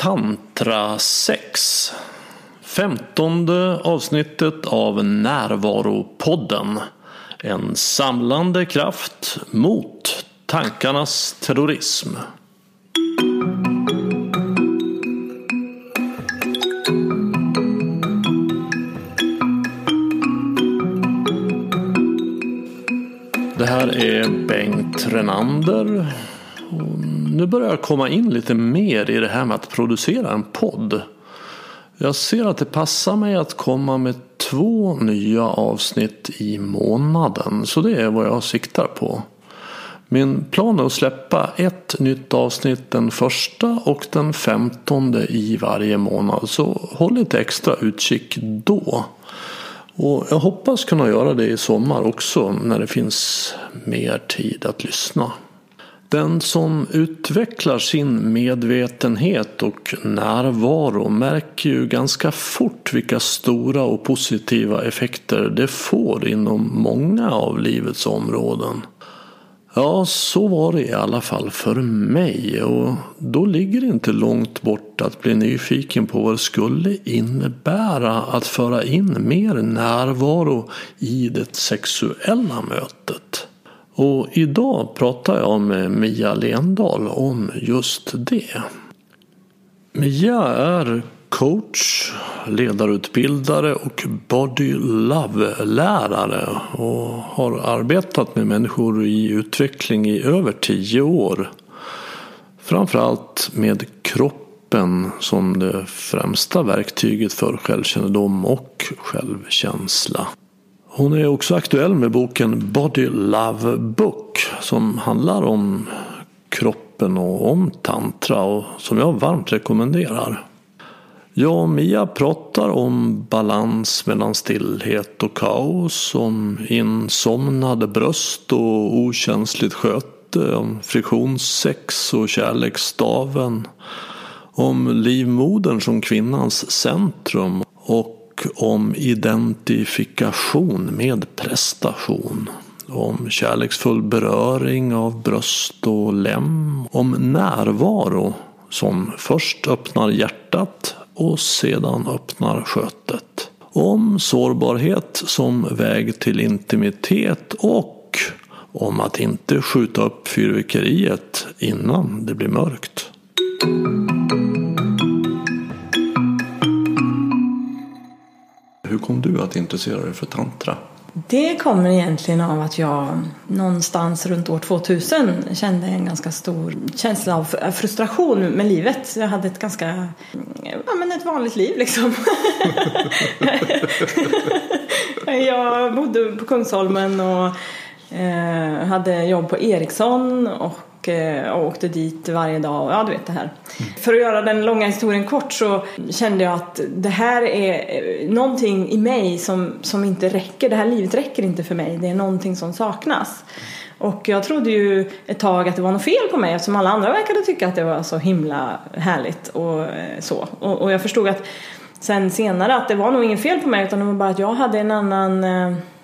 Tantra 6. Femtonde avsnittet av Närvaropodden. En samlande kraft mot tankarnas terrorism. Det här är Bengt Renander. Nu börjar jag komma in lite mer i det här med att producera en podd. Jag ser att det passar mig att komma med två nya avsnitt i månaden. Så det är vad jag siktar på. Min plan är att släppa ett nytt avsnitt den första och den femtonde i varje månad. Så håll lite extra utkik då. Och jag hoppas kunna göra det i sommar också när det finns mer tid att lyssna. Den som utvecklar sin medvetenhet och närvaro märker ju ganska fort vilka stora och positiva effekter det får inom många av livets områden. Ja, så var det i alla fall för mig och då ligger det inte långt bort att bli nyfiken på vad det skulle innebära att föra in mer närvaro i det sexuella mötet. Och idag pratar jag med Mia Lendahl om just det. Mia är coach, ledarutbildare och body love-lärare och har arbetat med människor i utveckling i över tio år. Framförallt med kroppen som det främsta verktyget för självkännedom och självkänsla. Hon är också aktuell med boken Body Love Book som handlar om kroppen och om tantra och som jag varmt rekommenderar. Jag och Mia pratar om balans mellan stillhet och kaos, om insomnade bröst och okänsligt sköte, om friktionssex och kärleksstaven, om livmodern som kvinnans centrum och om identifikation med prestation. Om kärleksfull beröring av bröst och lem. Om närvaro som först öppnar hjärtat och sedan öppnar skötet. Om sårbarhet som väg till intimitet och om att inte skjuta upp fyrverkeriet innan det blir mörkt. Hur kom du att intressera dig för tantra? Det kommer egentligen av att jag någonstans runt år 2000 kände en ganska stor känsla av frustration med livet. Jag hade ett ganska, ja men ett vanligt liv liksom. jag bodde på Kungsholmen och eh, hade jobb på Ericsson och och, och åkte dit varje dag. Ja, du vet det här. Mm. För att göra den långa historien kort så kände jag att det här är eh, någonting i mig som, som inte räcker. Det här livet räcker inte för mig. Det är någonting som saknas. Och jag trodde ju ett tag att det var något fel på mig eftersom alla andra verkade tycka att det var så himla härligt och eh, så. Och, och jag förstod att sen senare att det var nog inget fel på mig utan det var bara att jag hade en annan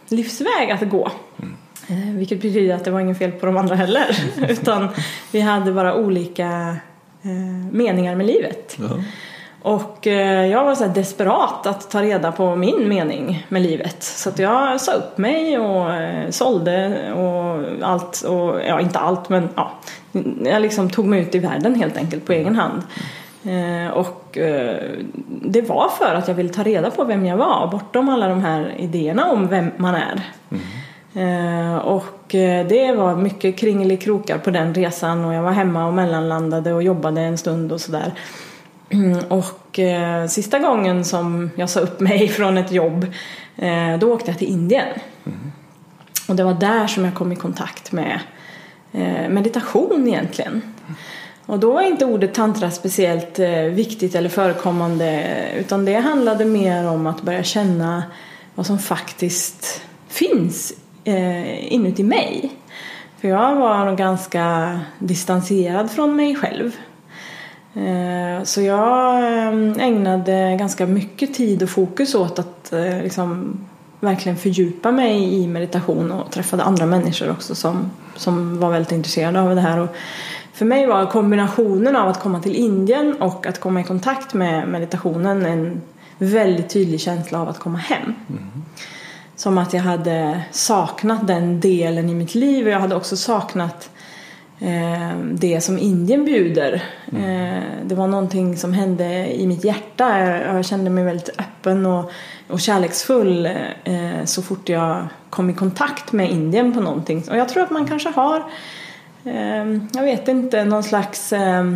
livsväg att gå. Mm. Eh, vilket betyder att det var inget fel på de andra heller. Utan vi hade bara olika eh, meningar med livet. Ja. Och eh, jag var så desperat att ta reda på min mening med livet. Så att jag sa upp mig och sålde och allt. Och, ja, inte allt men ja. Jag liksom tog mig ut i världen helt enkelt på egen hand. Och det var för att jag ville ta reda på vem jag var bortom alla de här idéerna om vem man är. Mm. Eh, och eh, det var mycket kringelikrokar på den resan och jag var hemma och mellanlandade och jobbade en stund och sådär. Och eh, sista gången som jag sa upp mig från ett jobb då åkte jag till Indien. Mm. Och det var där som jag kom i kontakt med meditation egentligen. Mm. Och då var inte ordet tantra speciellt viktigt eller förekommande utan det handlade mer om att börja känna vad som faktiskt finns eh, inuti mig. För jag var nog ganska distanserad från mig själv. Eh, så jag eh, ägnade ganska mycket tid och fokus åt att eh, liksom verkligen fördjupa mig i meditation och träffade andra människor också som, som var väldigt intresserade av det här. Och för mig var kombinationen av att komma till Indien och att komma i kontakt med meditationen en väldigt tydlig känsla av att komma hem. Mm. Som att jag hade saknat den delen i mitt liv och jag hade också saknat eh, det som Indien bjuder. Eh, det var någonting som hände i mitt hjärta. Jag, jag kände mig väldigt öppen och, och kärleksfull eh, så fort jag kom i kontakt med Indien på någonting. Och jag tror att man kanske har, eh, jag vet inte, någon slags eh,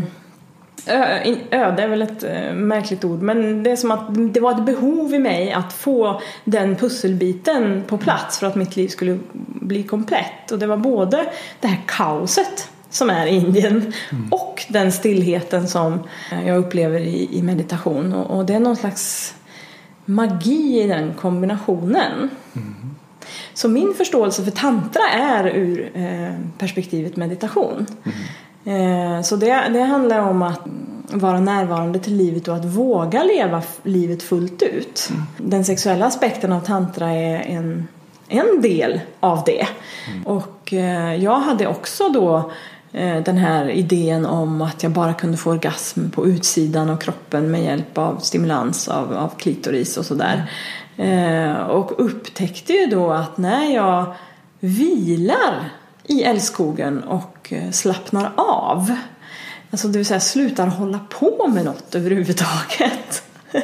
öde är väl ett eh, märkligt ord men det är som att det var ett behov i mig att få den pusselbiten på plats för att mitt liv skulle bli komplett. Och det var både det här kaoset som är Indien och den stillheten som eh, jag upplever i, i meditation. Och, och det är någon slags magi i den kombinationen. Så min förståelse för tantra är ur eh, perspektivet meditation. Eh, så det, det handlar om att vara närvarande till livet och att våga leva livet fullt ut. Den sexuella aspekten av tantra är en, en del av det. Och eh, jag hade också då eh, den här idén om att jag bara kunde få orgasm på utsidan av kroppen med hjälp av stimulans av, av klitoris och sådär. Eh, och upptäckte ju då att när jag vilar i älskogen och eh, slappnar av Alltså det vill säga slutar hålla på med något överhuvudtaget.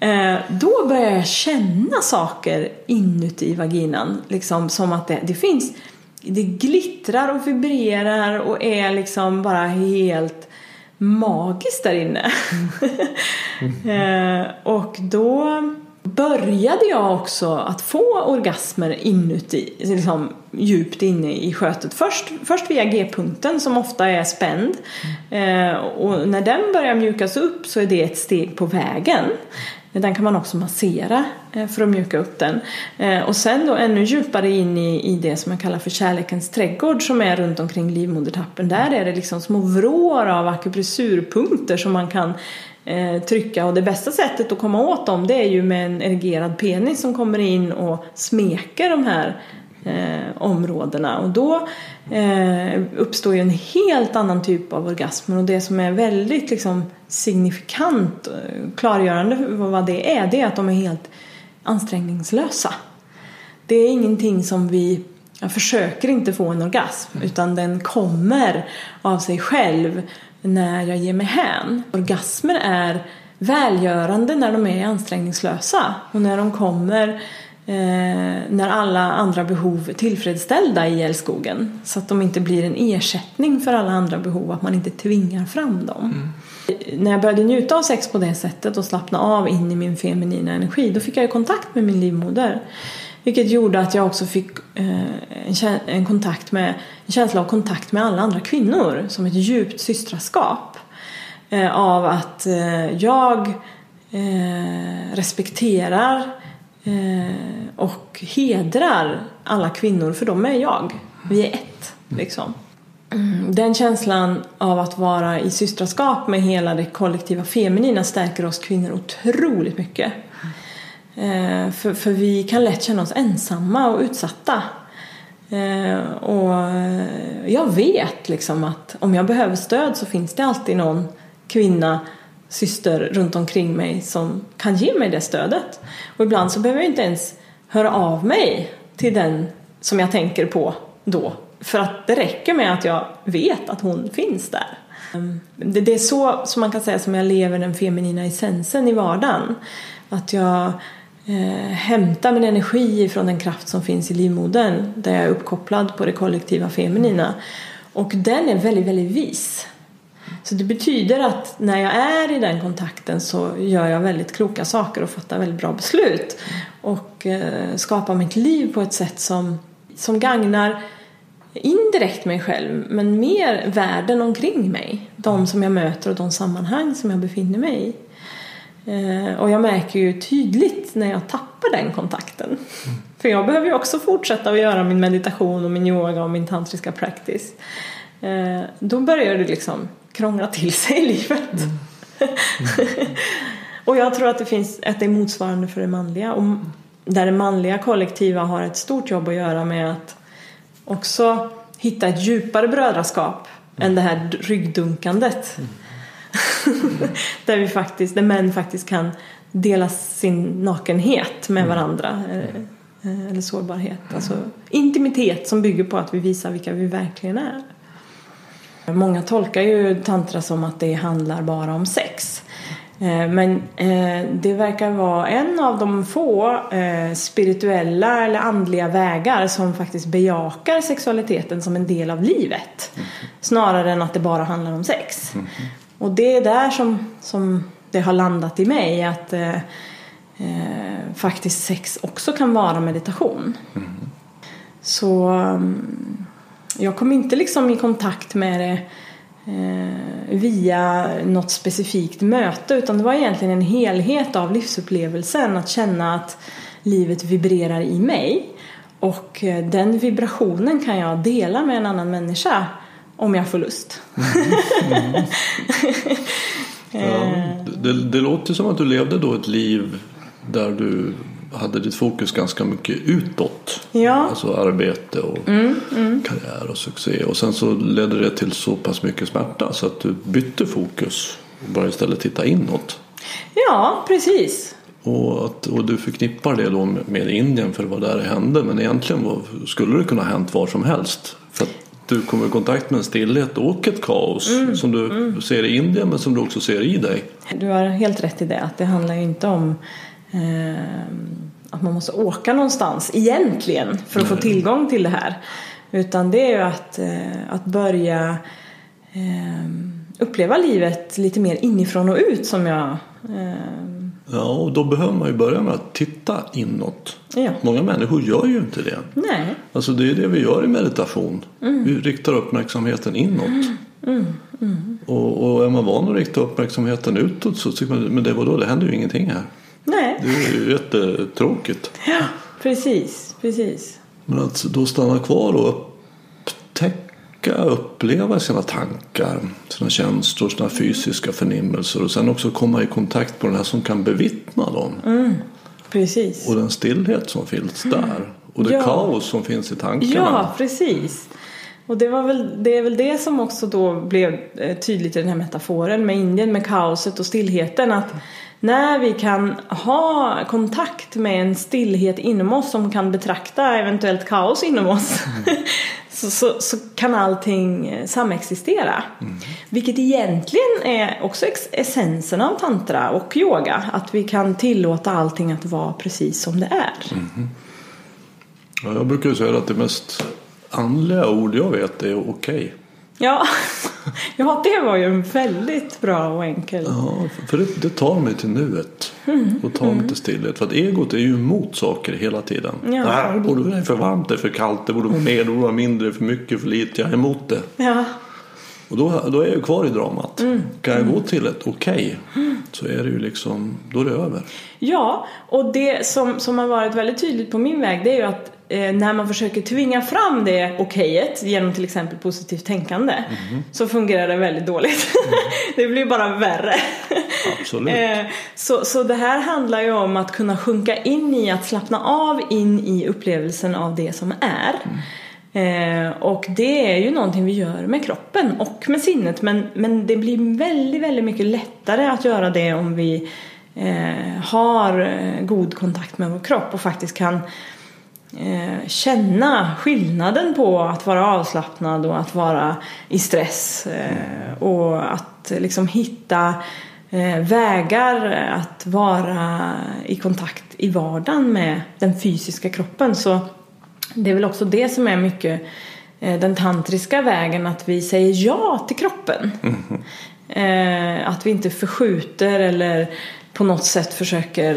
Eh, då börjar jag känna saker inuti vaginan. Liksom som att det, det finns Det glittrar och vibrerar och är liksom bara helt magiskt där inne. Eh, och då började jag också att få orgasmer inuti, liksom djupt inne i skötet. Först, först via G-punkten som ofta är spänd. Eh, och när den börjar mjukas upp så är det ett steg på vägen. Den kan man också massera eh, för att mjuka upp den. Eh, och sen då ännu djupare in i, i det som jag kallar för kärlekens trädgård som är runt omkring livmodertappen. Där är det liksom små vrår av akupressurpunkter som man kan eh, trycka. Och det bästa sättet att komma åt dem det är ju med en erigerad penis som kommer in och smeker de här eh, områdena. Och då eh, uppstår ju en helt annan typ av orgasmer. Och det som är väldigt liksom, signifikant eh, klargörande för vad det är det är att de är helt ansträngningslösa. Det är ingenting som vi jag försöker inte få en orgasm utan den kommer av sig själv när jag ger mig hän. Orgasmer är välgörande när de är ansträngningslösa och när de kommer eh, när alla andra behov är tillfredsställda i älskogen så att de inte blir en ersättning för alla andra behov, att man inte tvingar fram dem. När jag började njuta av sex på det sättet och slappna av in i min feminina energi då fick jag ju kontakt med min livmoder. Vilket gjorde att jag också fick eh, en, en, kontakt med, en känsla av kontakt med alla andra kvinnor som ett djupt systraskap. Eh, av att eh, jag respekterar och hedrar alla kvinnor för de är jag. Vi är ett liksom. Mm, Den känslan av att vara i systraskap med hela det kollektiva feminina stärker oss kvinnor otroligt mycket. Eh, för, för vi kan lätt känna oss ensamma och utsatta. Eh, och eh, jag vet liksom att om jag behöver stöd så finns det alltid någon kvinna, syster runt omkring mig som kan ge mig det stödet. Och ibland så behöver jag inte ens höra av mig till den som jag tänker på då. För att det räcker med att jag vet att hon finns där. Eh, det det är så som man kan säga som jag lever den feminina essensen i vardagen. Att jag eh, hämta min energi från den kraft som finns i livmodern där jag är uppkopplad på det kollektiva feminina. Och den är väldigt, väldigt vis. Så det betyder att när jag är i den kontakten så gör jag väldigt kloka saker och fattar väldigt bra beslut. Och eh, skapar mitt liv på ett sätt som, som gagnar indirekt mig själv men mer världen omkring mig. De som jag möter och de sammanhang som jag befinner mig i. Eh, och jag märker ju tydligt när jag tappar den kontakten. För jag behöver ju också fortsätta att göra min meditation och min yoga och min tantriska practice. Eh, då börjar det liksom krångla till sig i livet. och jag tror att det finns att det är motsvarande för det manliga. Och där det manliga kollektiva har ett stort jobb att göra med att också hitta ett djupare brödraskap än det här ryggdunkandet. där, vi faktiskt, där män faktiskt kan dela sin nakenhet med varandra. eh, Eller sårbarhet. Alltså intimitet som bygger på att vi visar vilka vi verkligen är. Många tolkar ju tantra som att det handlar bara om sex. Eh, Men eh, det verkar vara en av de få eh, spirituella eller andliga vägar som faktiskt bejakar sexualiteten som en del av livet. Snarare än att det bara handlar om sex. Och det är där som, som det har landat i mig att eh, eh, faktiskt sex också kan vara meditation. Så mm, jag kom inte liksom i kontakt med det eh, via något specifikt möte utan det var egentligen en helhet av livsupplevelsen att känna att livet vibrerar i mig. Och eh, den vibrationen kan jag dela med en annan människa om jag får lust. Ja, det, det låter som att du levde då ett liv där du hade ditt fokus ganska mycket utåt. Ja. Alltså arbete och karriär och succé. Och sen så ledde det till så pass mycket smärta så att du bytte fokus och började istället titta inåt. Ja, precis. Och, att, och du förknippar det då med, Indien för det var där det hände. Men egentligen var, skulle det kunna ha hänt var som helst. För du kommer i kontakt med en stillhet och ett kaos som du ser i Indien men som du också ser i dig. Du har helt rätt i det att det handlar ju inte om eh, att man måste åka någonstans egentligen för att få tillgång till det här. Utan det är ju att, eh, att börja eh, uppleva livet lite mer inifrån och ut som jag eh, Ja, och då behöver man ju börja med att titta inåt. Ja. Många människor gör ju inte det. Nej. Alltså det är det vi gör i meditation. Vi riktar uppmärksamheten inåt. Och, och är man van att rikta uppmärksamheten utåt så tycker man men det var då det händer ju ingenting här. Nej. Det är ju jättetråkigt. Ja, precis, precis. Men att då stanna kvar och upptäcka, uppleva sina tankar, sina känslor, sina fysiska förnimmelser och sen också komma i kontakt med den här som kan bevittna dem. Precis. Och den stillhet som finns där. Och det Ja. kaos som finns i tankarna. Ja, precis. Och det, var väl, det är väl det som också då blev eh, tydligt i den här metaforen med Indien, med kaoset och stillheten. Att när vi kan ha kontakt med en stillhet inom oss som kan betrakta eventuellt kaos inom oss så, så, så kan allting eh, samexistera. Vilket egentligen är också essensen av tantra och yoga. Att vi kan tillåta allting att vara precis som det är. Ja, jag brukar säga att det mest andliga ord jag vet är okej. Ja. ja, det var ju en väldigt bra och enkel. Ja, för det, det tar mig till nuet. Mm. Och tar mig till stillhet. För att egot är ju emot saker hela tiden. Ja. Det här borde vara för varmt, det är för kallt, det borde vara mer, det borde vara mindre, för mycket, för lite. Jag är emot det. Ja, Och då, då är jag ju kvar i dramat. Mm. Kan jag gå till ett okej så är det ju liksom, då är det över. ja och det som, som har varit väldigt tydligt på min väg det är ju att eh, när man försöker tvinga fram det okejet genom till exempel positivt tänkande så fungerar det väldigt dåligt. det blir bara värre. Absolut. Eh, så, så det här handlar ju om att kunna sjunka in i, att slappna av in i upplevelsen av det som är. Eh, och det är ju någonting vi gör med kroppen och med sinnet men, men det blir väldigt, väldigt mycket lättare att göra det om vi eh, har eh, god kontakt med vår kropp och faktiskt kan eh, känna skillnaden på att vara avslappnad och att vara i stress eh, och att liksom hitta eh, vägar att vara i kontakt i vardagen med den fysiska kroppen så det är väl också det som är mycket den tantriska vägen att vi säger ja till kroppen. Eh, att vi inte förskjuter eller på något sätt försöker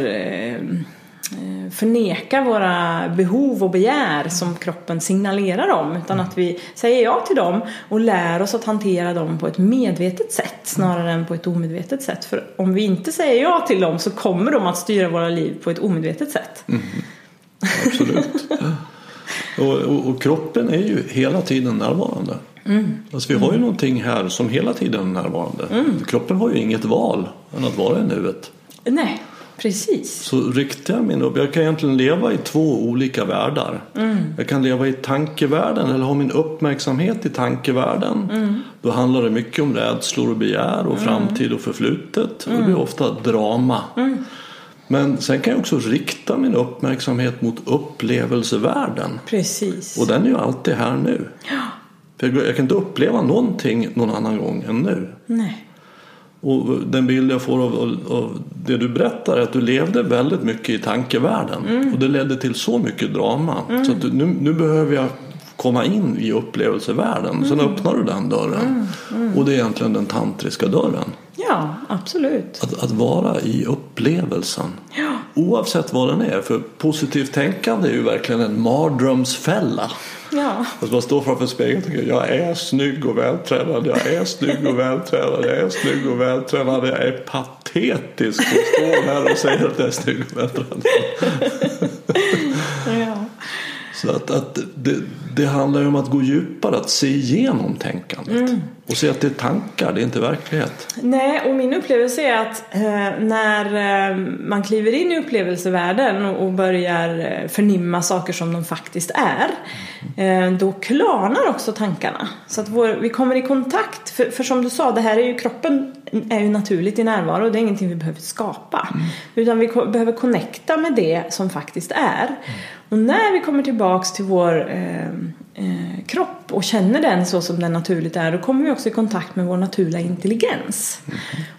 förneka våra behov och begär som kroppen signalerar om utan att vi säger ja till dem och lär oss att hantera dem på ett medvetet sätt snarare än på ett omedvetet sätt. För om vi inte säger ja till dem så kommer de att styra våra liv på ett omedvetet sätt. Absolut. och, och, och kroppen är ju hela tiden närvarande. Alltså vi har ju någonting här som hela tiden är närvarande. Kroppen har ju inget val än att vara i nuet. Nej, Precis. Så riktar jag min upp, jag kan egentligen leva i två olika världar. Mm. Jag kan leva i tankevärlden eller ha min uppmärksamhet i tankevärlden. Mm. Då handlar det mycket om rädslor och begär och framtid och förflutet. Och det blir ofta drama. Men sen kan jag också rikta min uppmärksamhet mot upplevelsevärlden. Precis. Och den är ju alltid här nu. Ja. För jag jag kan inte uppleva någonting någon annan gång än nu. Nej. Och den bild jag får av, av, av det du berättar är att du levde väldigt mycket i tankevärlden. Mm. Och det ledde till så mycket drama. Så att du, nu, nu behöver jag komma in i upplevelsevärlden. Mm. Sen öppnar du den dörren. Och det är egentligen den tantriska dörren. Ja, absolut. Att, att vara i upplevelsen. Ja. Oavsett vad den är. För positivt tänkande är ju verkligen en mardrömsfälla. Ja. Alltså man står framför spegeln och tänker jag är snygg och vältränad, jag är snygg och vältränad, jag är snygg och vältränad, jag är patetisk och står här och säger att jag är snygg och vältränad. Så att, att det, det handlar ju om att gå djupare, att se igenom tänkandet. Och se att det är tankar, det är inte verklighet. Nej, och min upplevelse är att eh, när eh, man kliver in i upplevelsevärlden och, och börjar eh, förnimma saker som de faktiskt är, eh, då klarnar också tankarna. Så att vår, vi kommer i kontakt, för, för som du sa, det här är ju kroppen är ju naturligt i närvaro, det är ingenting vi behöver skapa. Utan vi behöver connecta med det som faktiskt är. Och när vi kommer tillbaks till vår eh, eh, kropp och känner den så som den naturligt är, då kommer vi också i kontakt med vår naturliga intelligens.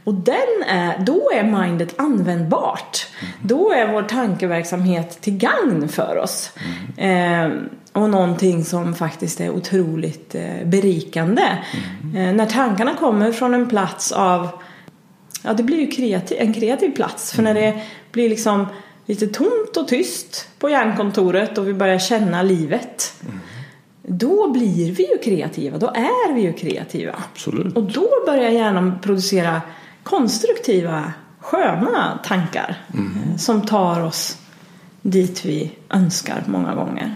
Och den är, då är mindet användbart. Då är vår tankeverksamhet till gagn för oss. Eh, och någonting som faktiskt är otroligt eh, berikande. Eh, när tankarna kommer från en plats av Ja, det blir ju kreativ, en kreativ plats. För när det blir liksom lite tomt och tyst på hjärnkontoret och vi börjar känna livet. Då blir vi ju kreativa, då är vi ju kreativa. Absolut. Och då börjar hjärnan producera konstruktiva, sköna tankar. eh, Som tar oss dit vi önskar många gånger.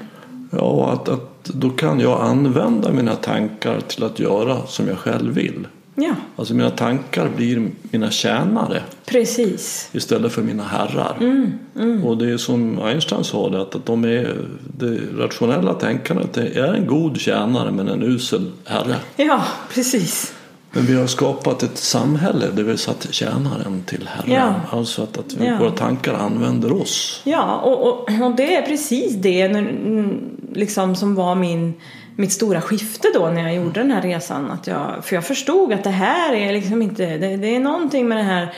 Ja, att, att då kan jag använda mina tankar till att göra som jag själv vill. Ja, Alltså mina tankar blir mina tjänare precis. istället för mina herrar. Mm, Och det är som Einstein sa det, att, att de är, det rationella tänkandet det är en god tjänare men en usel herre. Ja, precis. Men vi har skapat ett samhälle där vi har satt tjänaren till herren. Ja. Alltså att, att vi, Ja. våra tankar använder oss. Ja, och, och, och det är precis det när- mm, liksom, som var min, mitt stora skifte då när jag gjorde den här resan. Att jag, för jag förstod att det här är liksom inte, det, det är någonting med den här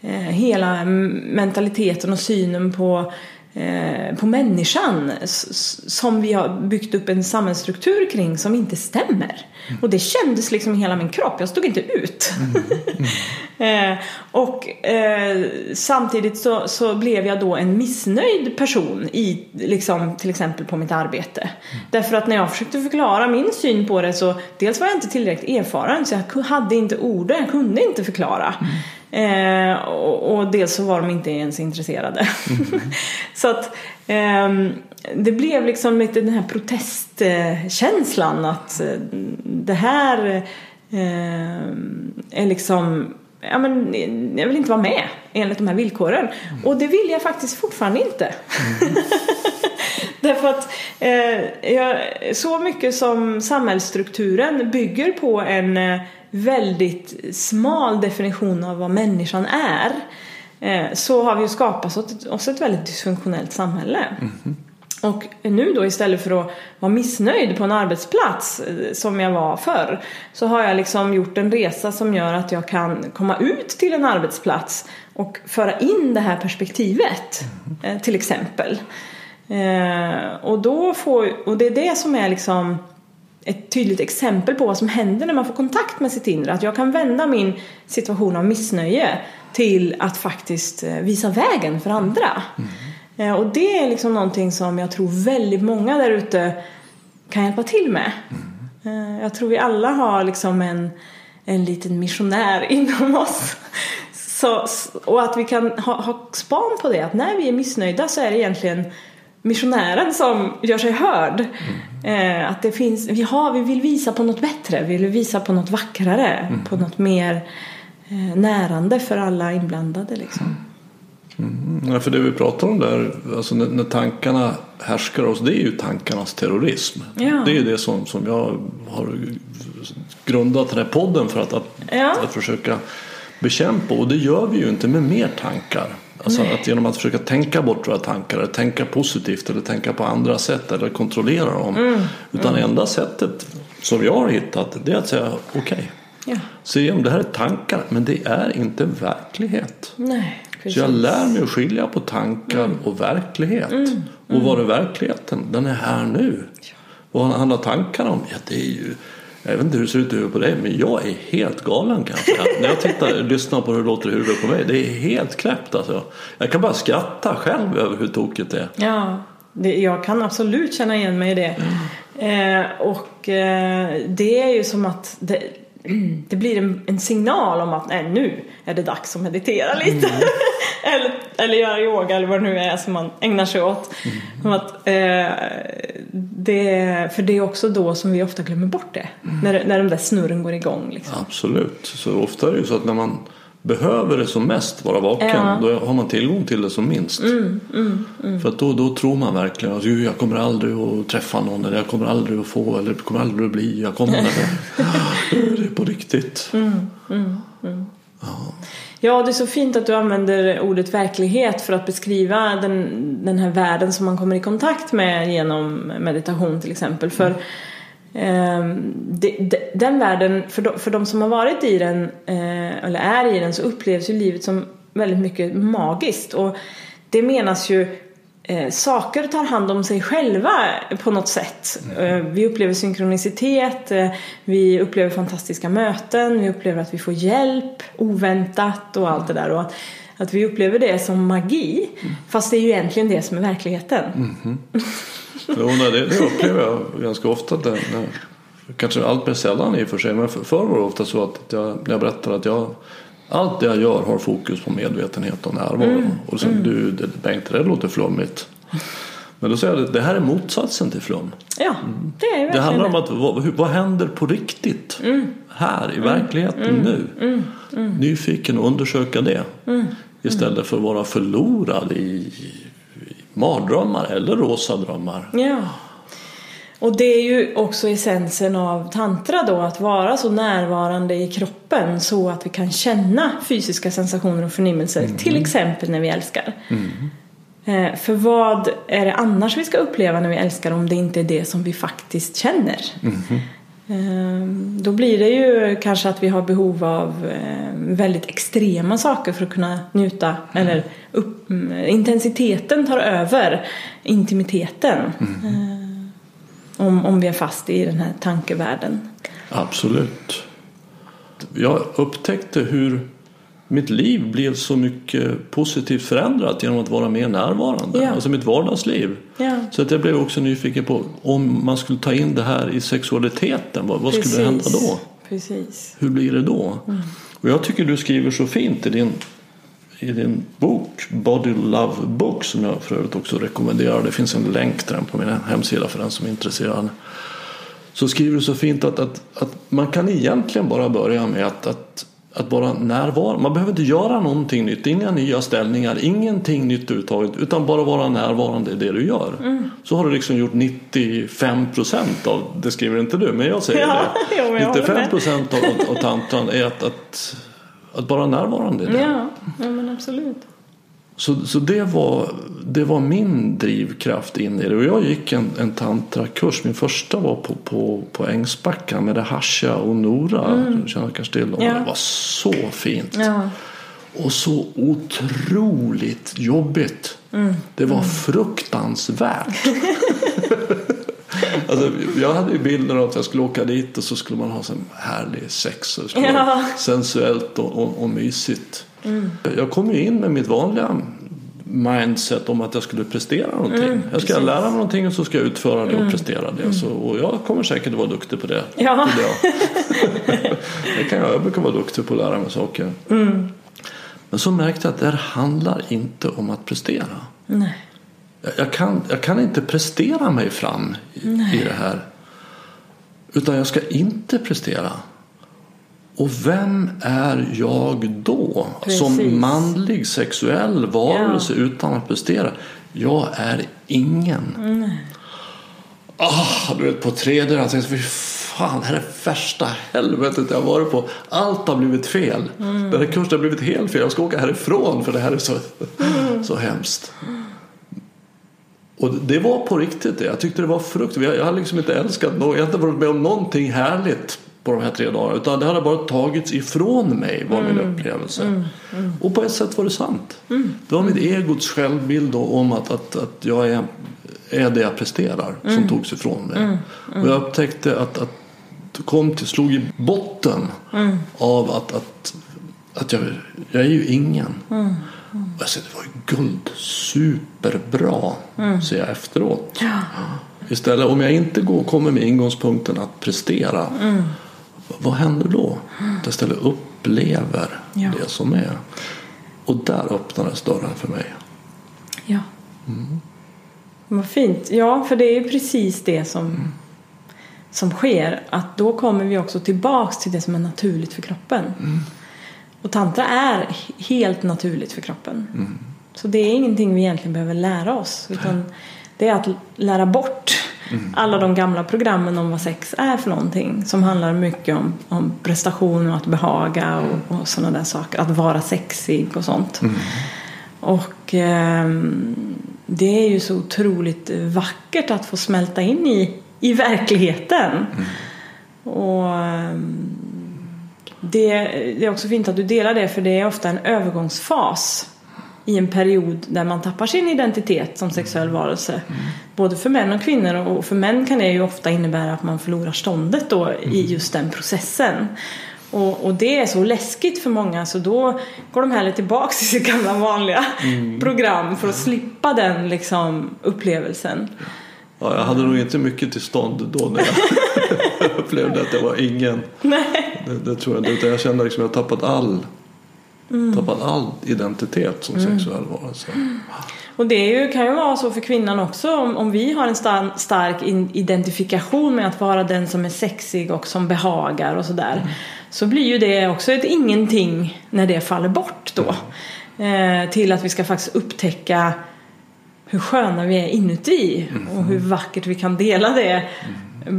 eh, hela mentaliteten och synen på på människan som vi har byggt upp en samhällsstruktur kring som inte stämmer. Och det kändes liksom i hela min kropp, jag stod inte ut. eh, och eh, samtidigt så, så blev jag då en missnöjd person i, liksom, till exempel på mitt arbete. Därför att när jag försökte förklara min syn på det så dels var jag inte tillräckligt erfaren så jag hade inte orden, jag kunde inte förklara. Eh, och, och dels så var de inte ens intresserade. så att ehm, det blev liksom lite den här protestkänslan att eh, det här eh, är liksom Ja, men jag vill inte vara med enligt de här villkoren. Och det vill jag faktiskt fortfarande inte. Därför att eh, jag, så mycket som samhällsstrukturen bygger på en eh, väldigt smal definition av vad människan är eh, så har vi ju skapat oss ett, väldigt dysfunktionellt samhälle. Och nu då istället för att vara missnöjd på en arbetsplats eh, som jag var förr så har jag liksom gjort en resa som gör att jag kan komma ut till en arbetsplats och föra in det här perspektivet eh, till exempel. Och, då får, och det är det som är liksom ett tydligt exempel på vad som händer när man får kontakt med sitt inre. Att jag kan vända min situation av missnöje till att faktiskt eh, visa vägen för andra. Eh, Och det är liksom någonting som jag tror väldigt många där ute kan hjälpa till med. Eh, Jag tror vi alla har liksom en, en liten missionär inom oss. Så, och att vi kan ha, ha span på det, att när vi är missnöjda så är det egentligen missionären som gör sig hörd. Eh, att det finns, vi, har, vi vill visa på något bättre, vi vill visa på något vackrare, på något mer eh, närande för alla inblandade liksom. Mm, ja, för det vi pratar om där, alltså när, när tankarna härskar oss, det är ju tankarnas terrorism. Ja. Det är ju det som, som jag har grundat den här podden för att, att, Ja. att försöka bekämpa. Och det gör vi ju inte med mer tankar. Alltså att genom att försöka tänka bort våra tankar, eller tänka positivt eller tänka på andra sätt eller kontrollera dem. Mm. Utan enda sättet som jag har hittat det är att säga okej, Ja. se igenom det här är tankar men det är inte verklighet. Nej, Så jag lär mig att skilja på tankar och verklighet. Och vad är verkligheten? Den är här nu. Vad handlar tankar om? Ja, det är ju... Jag vet inte hur det ser ut i huvudet på dig, men jag är helt galen kan jag säga. När jag tittar, lyssnar på hur det låter i huvudet på mig, det är helt knäppt alltså. Jag kan bara skratta själv över hur tokigt det är. Ja, det, jag kan absolut känna igen mig i det. Eh, och eh, det är ju som att det, det blir en, en signal om att nej, nu är det dags att meditera lite. eller, eller göra yoga eller vad det nu är som man ägnar sig åt. Som att, eh, det, för det är också då som vi ofta glömmer bort det. När, när de där snurren går igång. Liksom. Absolut. Så ofta är det ju så att när man behöver det som mest, vara vaken, Ja. då har man tillgång till det som minst. För att då, då tror man verkligen att "Jo, jag kommer aldrig att träffa någon eller jag kommer aldrig att få eller jag kommer aldrig att bli. Jag kommer aldrig. det är på riktigt. Ja, Ja, det är så fint att du använder ordet verklighet för att beskriva den, den här världen som man kommer i kontakt med genom meditation till exempel. För eh, de, de, den världen, för de, för de som har varit i den, eh, eller är i den, så upplevs ju livet som väldigt mycket magiskt. Och det menas ju eh, saker tar hand om sig själva på något sätt. Eh, vi upplever synkronicitet, eh, vi upplever fantastiska möten, vi upplever att vi får hjälp oväntat och allt det där. Och att, att vi upplever det som magi, fast det är ju egentligen det som är verkligheten. Jo, nej, det, det upplever jag ganska ofta. Det, när, kanske allt mer sällan i och för sig. Men för- förr var det ofta så att jag, när jag berättar att jag allt det jag gör har fokus på medvetenhet och närvaro. Och så, du, det, Bengt, det låter flummigt. Men då säger jag att det här är motsatsen till flum. Ja, det är Det handlar om att vad, vad händer på riktigt här i verkligheten nu. Nyfiken och undersöka det. Istället för att vara förlorad i, i mardrömmar eller rosa drömmar. Ja. Och det är ju också essensen av tantra då, att vara så närvarande i kroppen så att vi kan känna fysiska sensationer och förnimmelser, till exempel när vi älskar. Eh, För vad är det annars vi ska uppleva när vi älskar om det inte är det som vi faktiskt känner? Eh, Då blir det ju kanske att vi har behov av eh, väldigt extrema saker för att kunna njuta. Eller upp, mm, intensiteten tar över intimiteten. Om, om vi är fast i den här tankevärlden. Absolut. Jag upptäckte hur mitt liv blev så mycket positivt förändrat genom att vara mer närvarande. Ja. Alltså mitt vardagsliv. Ja. Så att jag blev också nyfiken på om man skulle ta in det här i sexualiteten. Vad, vad skulle hända då? Precis. Hur blir det då? Och jag tycker du skriver så fint i din, i din bok Body Love Book som jag för övrigt också rekommenderar. Det finns en länk till den på min hemsida för den som är intresserad. Så skriver du så fint att, att, att man kan egentligen bara börja med att, att, att vara närvarande. Man behöver inte göra någonting nytt, inga nya ställningar, ingenting nytt överhuvudtaget. Utan bara vara närvarande i det du gör. Så har du liksom gjort 95 procent av, det skriver inte du, men jag säger Ja, det. jo, men jag håller 95 med. procent av, av tantran är att, att, att vara närvarande i det. Ja, ja men absolut. Så, så det, var, det var min drivkraft in i det. Och jag gick en, en tantrakurs. Min första var på, på, på Ängsbacka med det Hasha och Nora. Mm. känner kanske till dem. Ja. Det var så fint. Ja. Och så otroligt jobbigt. Mm. Det var fruktansvärt. alltså, jag hade ju bilden av att jag skulle åka dit och så skulle man ha så härlig sex. Och det Ja. sensuellt och, och, och mysigt. Jag kom ju in med mitt vanliga mindset om att jag skulle prestera någonting. jag ska precis. lära mig någonting och så ska jag utföra det och prestera det. Så, och jag kommer säkert att vara duktig på det. Ja. jag. det kan jag. Jag brukar vara duktig på att lära mig saker. Men så märkte jag att det här handlar inte om att prestera. Nej. Jag, jag, kan, jag kan inte prestera mig fram i, i det här. Utan jag ska inte prestera. Och vem är jag då? Precis. Som manlig sexuell varelse utan att prestera. Jag är ingen. Mm. Ah, du vet på tredje jag tänkte fy fan det här är värsta helvetet jag varit på. Allt har blivit fel. Mm. Den här kursen har blivit helt fel. Jag ska åka härifrån för det här är så, Mm. så hemskt. Och det var på riktigt det. Jag tyckte det var fruktansvärt. Jag har liksom inte älskat något. Jag har inte varit med om någonting härligt på de här tre dagarna. Utan det hade bara tagits ifrån mig var min upplevelse. Och på ett sätt var det sant. Det var mitt egots självbild om att, att, att jag är, är det jag presterar som togs ifrån mig. Och jag upptäckte att, att kom till, slog i botten av att, att, att jag, jag är ju ingen. Och jag säger, det var ju guld, superbra, säger jag efteråt. Istället om jag inte går, kommer med ingångspunkten att prestera, vad händer då? Att jag istället upplever Ja. det som är. Och där öppnades dörren för mig. Ja. Vad fint. Ja, för det är ju precis det som, som sker. Att då kommer vi också tillbaks till det som är naturligt för kroppen. Och tantra är helt naturligt för kroppen. Så det är ingenting vi egentligen behöver lära oss. Utan det är att lära bort alla de gamla programmen om vad sex är för någonting. Som handlar mycket om, om prestation och att behaga och, och sådana där saker. Att vara sexig och sånt. Och eh, det är ju så otroligt vackert att få smälta in i, i verkligheten. Och ehm, det, det är också fint att du delar det för det är ofta en övergångsfas i en period där man tappar sin identitet som sexuell varelse. Både för män och kvinnor och för män kan det ju ofta innebära att man förlorar ståndet då i just den processen. Och, och det är så läskigt för många så då går de hellre tillbaks till sitt gamla vanliga program för att slippa den liksom upplevelsen. Ja, jag hade nog inte mycket till stånd då när jag upplevde att jag var ingen. Nej. Det, det tror jag inte. Jag kände liksom att jag tappat all, tappat all identitet som sexuell varelse. Och det är ju, kan ju vara så för kvinnan också om, om vi har en star, stark in, identifikation med att vara den som är sexig och som behagar och sådär. Så blir ju det också ett ingenting när det faller bort då. Eh, till att vi ska faktiskt upptäcka hur sköna vi är inuti och hur vackert vi kan dela det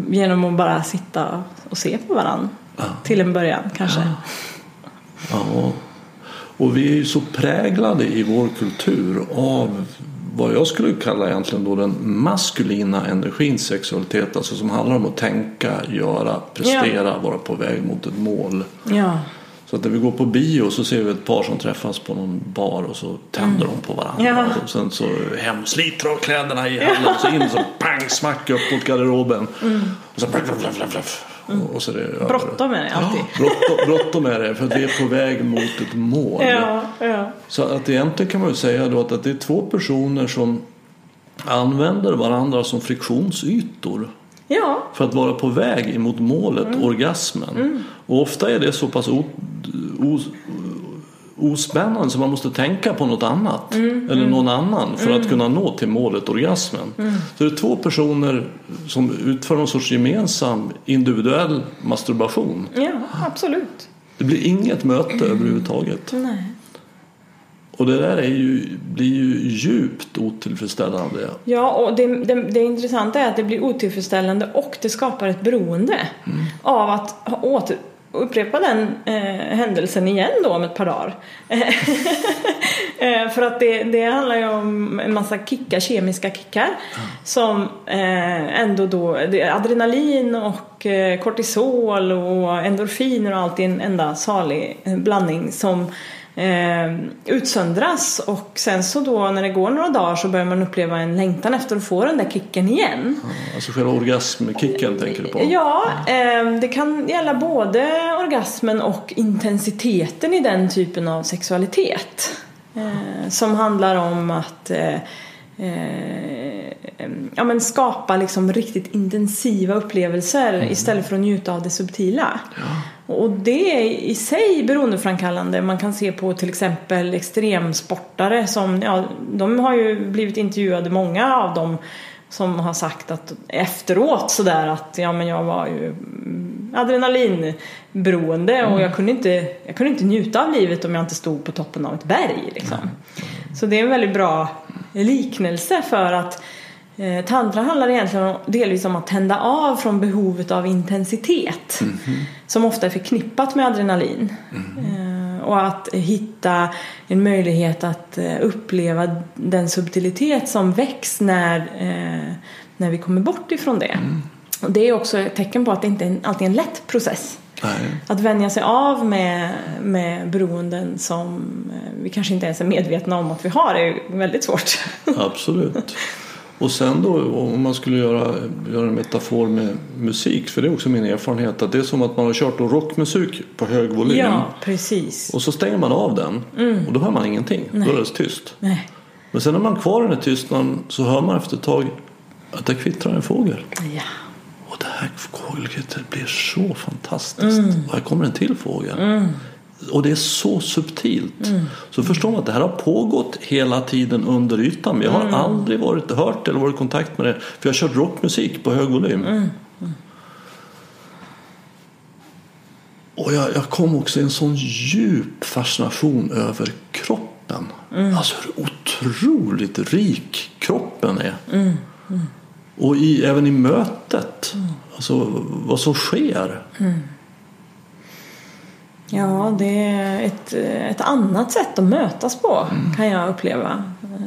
genom att bara sitta och se på varandra. Till en början kanske. Ja. Och vi är ju så präglade i vår kultur av vad jag skulle kalla egentligen då den maskulina energins sexualitet. Alltså som handlar om att tänka, göra, prestera, vara på väg mot ett mål. Ja. Så att när vi går på bio så ser vi ett par som träffas på någon bar och så tänder de på varandra. Ja. Och sen så hem, sliter av kläderna i hallen och så in så pang smack upp mot garderoben. Och så blaff, blaff, blaff, blaff. Och- Och så är det över. Bråttom är det alltid. Ja, bråttom, bråttom är det för att vi är på väg mot ett mål. Ja, ja. Så att egentligen kan man ju säga då att, att det är två personer som använder varandra som friktionsytor Ja, för att vara på väg emot målet, orgasmen. Och ofta är det så pass o, o, ospännande så man måste tänka på något annat eller någon annan för att kunna nå till målet, orgasmen. Så det är två personer som utför någon sorts gemensam individuell masturbation. ja absolut. Det blir inget möte överhuvudtaget. Nej. Och det där är ju, blir ju djupt otillfredsställande. Ja, och det, det, det intressanta är att det blir otillfredsställande och det skapar ett beroende av att åter, upprepa den eh, händelsen igen då om ett par dagar. eh, för att det, det handlar ju om en massa kickar, kemiska kickar som eh, ändå då, det adrenalin och eh, kortisol och endorfiner och allt i en enda salig eh, blandning som eh, utsöndras och sen så då när det går några dagar så börjar man uppleva en längtan efter att få den där kicken igen. Alltså själva orgasmkicken tänker du på? Ja, eh, det kan gälla både orgasmen och intensiteten i den typen av sexualitet. Eh, som handlar om att eh, eh, ja, men skapa liksom riktigt intensiva upplevelser istället för att njuta av det subtila. Och det är i sig beroendeframkallande. Man kan se på till exempel extremsportare som, ja, de har ju blivit intervjuade, många av dem som har sagt att efteråt sådär att ja men jag var ju adrenalinberoende och jag kunde, inte, jag kunde inte njuta av livet om jag inte stod på toppen av ett berg. Liksom. Så det är en väldigt bra liknelse för att tantra handlar egentligen delvis om att tända av från behovet av intensitet mm -hmm. som ofta är förknippat med adrenalin. Mm -hmm. eh, och att hitta en möjlighet att eh, uppleva den subtilitet som väcks när, eh, när vi kommer bort ifrån det. Mm. Och det är också ett tecken på att det inte alltid är en lätt process. Nej. Att vänja sig av med, med beroenden som eh, vi kanske inte ens är medvetna om att vi har är väldigt svårt. Absolut. Och sen då om man skulle göra, göra en metafor med musik, för det är också min erfarenhet att det är som att man har kört rockmusik på hög volym. Ja, precis. Och så stänger man av den mm. och då hör man ingenting. Nej. Då är det tyst. Nej. Men sen när man kvar den här tystnaden så hör man efter ett tag att det kvittrar en fågel. Ja. Och det här fågelkvittret blir så fantastiskt. Mm. Och här kommer en till fågel. Mm. Och det är så subtilt. Mm. Så förstår man att det här har pågått hela tiden under ytan. Men jag har mm. aldrig varit hört eller varit i kontakt med det. För jag har kört rockmusik på hög volym. Mm. Och jag, jag, kom också i en sån djup fascination över kroppen. Mm. Alltså hur otroligt rik kroppen är. Mm. Mm. Och i, även i mötet. Alltså vad som sker. Ja, det är ett, ett annat sätt att mötas på mm. kan jag uppleva. Eh,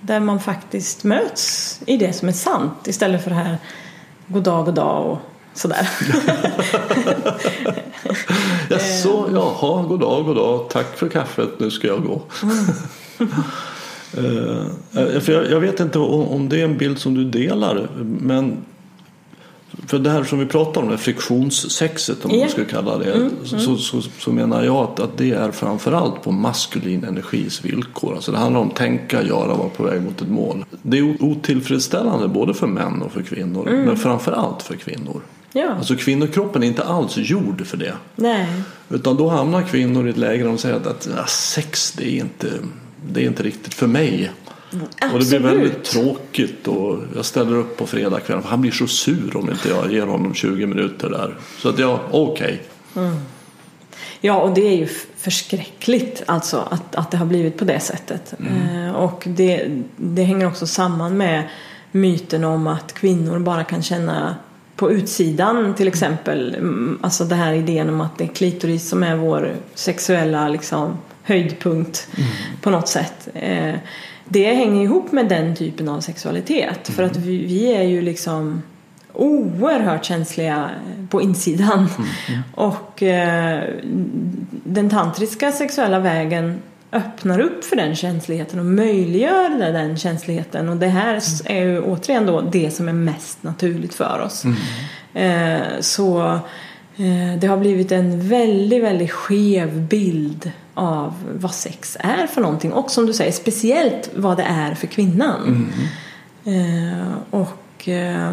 där man faktiskt möts i det som är sant istället för det här god dag, god dag och sådär. ja, så, jaha, god dag, god dag, tack för kaffet, nu ska jag gå. Mm. för jag, vet inte om det är en bild som du delar men för det här som vi pratar om, det friktionssexet om yeah. man ska kalla det, mm, så, mm. Så, så, menar jag att, att det är framförallt på maskulin energis villkor. Alltså det handlar om tänka, göra, vara på väg mot ett mål. Det är otillfredsställande både för män och för kvinnor, mm. men framförallt för kvinnor. Ja. Alltså kvinnokroppen är inte alls gjord för det. Nej. Utan då hamnar kvinnor i ett läge där de säger att, att sex det är, inte, det är inte riktigt för mig. Absolut. Och det blir väldigt tråkigt och jag ställer upp på fredagskvällen för han blir så sur om inte jag ger honom 20 minuter där. Så att jag, okej. Okay. Mm. Ja, och det är ju förskräckligt alltså att, att det har blivit på det sättet. Mm. Eh, och det, det hänger också samman med myten om att kvinnor bara kan känna på utsidan till exempel. Mm, alltså det här idén om att det är klitoris som är vår sexuella liksom, höjdpunkt mm. på något sätt. Eh, det hänger ihop med den typen av sexualitet. Mm. För att vi, vi, är ju liksom oerhört känsliga på insidan. Mm. Och eh, den tantriska sexuella vägen öppnar upp för den känsligheten och möjliggör den känsligheten. Och det här mm. är ju återigen då det som är mest naturligt för oss. Mm. Eh, så eh, det har blivit en väldigt, väldigt skev bild av vad sex är för någonting och som du säger speciellt vad det är för kvinnan. Mm. Eh, och eh,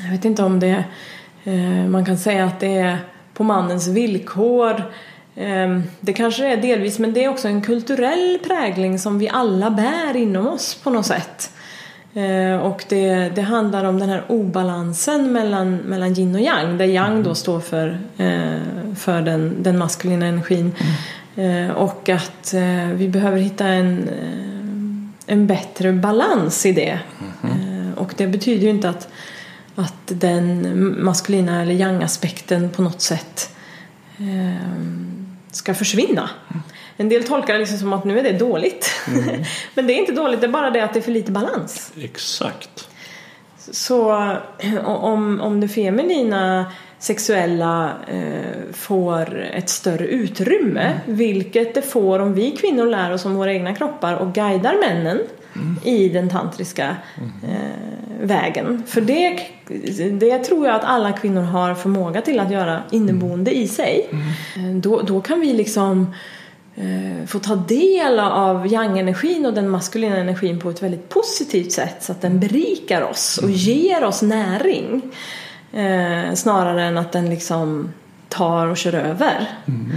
jag vet inte om det eh, man kan säga att det är på mannens villkor. Eh, det kanske är delvis men det är också en kulturell prägling som vi alla bär inom oss på något sätt. Eh, och det, det, handlar om den här obalansen mellan, mellan yin och yang där yang då mm. står för, eh, för den, den maskulina energin. Mm. Eh, och att eh, vi behöver hitta en, eh, en bättre balans i det. Mm-hmm. Och det betyder ju inte att, att den maskulina eller yang-aspekten på något sätt ska försvinna. Mm. En del tolkar det liksom som att nu är det dåligt. Mm. Men det är inte dåligt, det är bara det att det är för lite balans. Exakt. Så om, om det feminina sexuella eh, får ett större utrymme. Mm. Vilket det får om vi kvinnor lär oss om våra egna kroppar och guidar männen mm. i den tantriska mm. eh, vägen. För det, det tror jag att alla kvinnor har förmåga till att göra inneboende i sig. Mm. Eh, då, då kan vi liksom eh, få ta del av yang-energin och den maskulina energin på ett väldigt positivt sätt så att den berikar oss och mm. ger oss näring. Eh, snarare än att den liksom tar och kör över. Mm.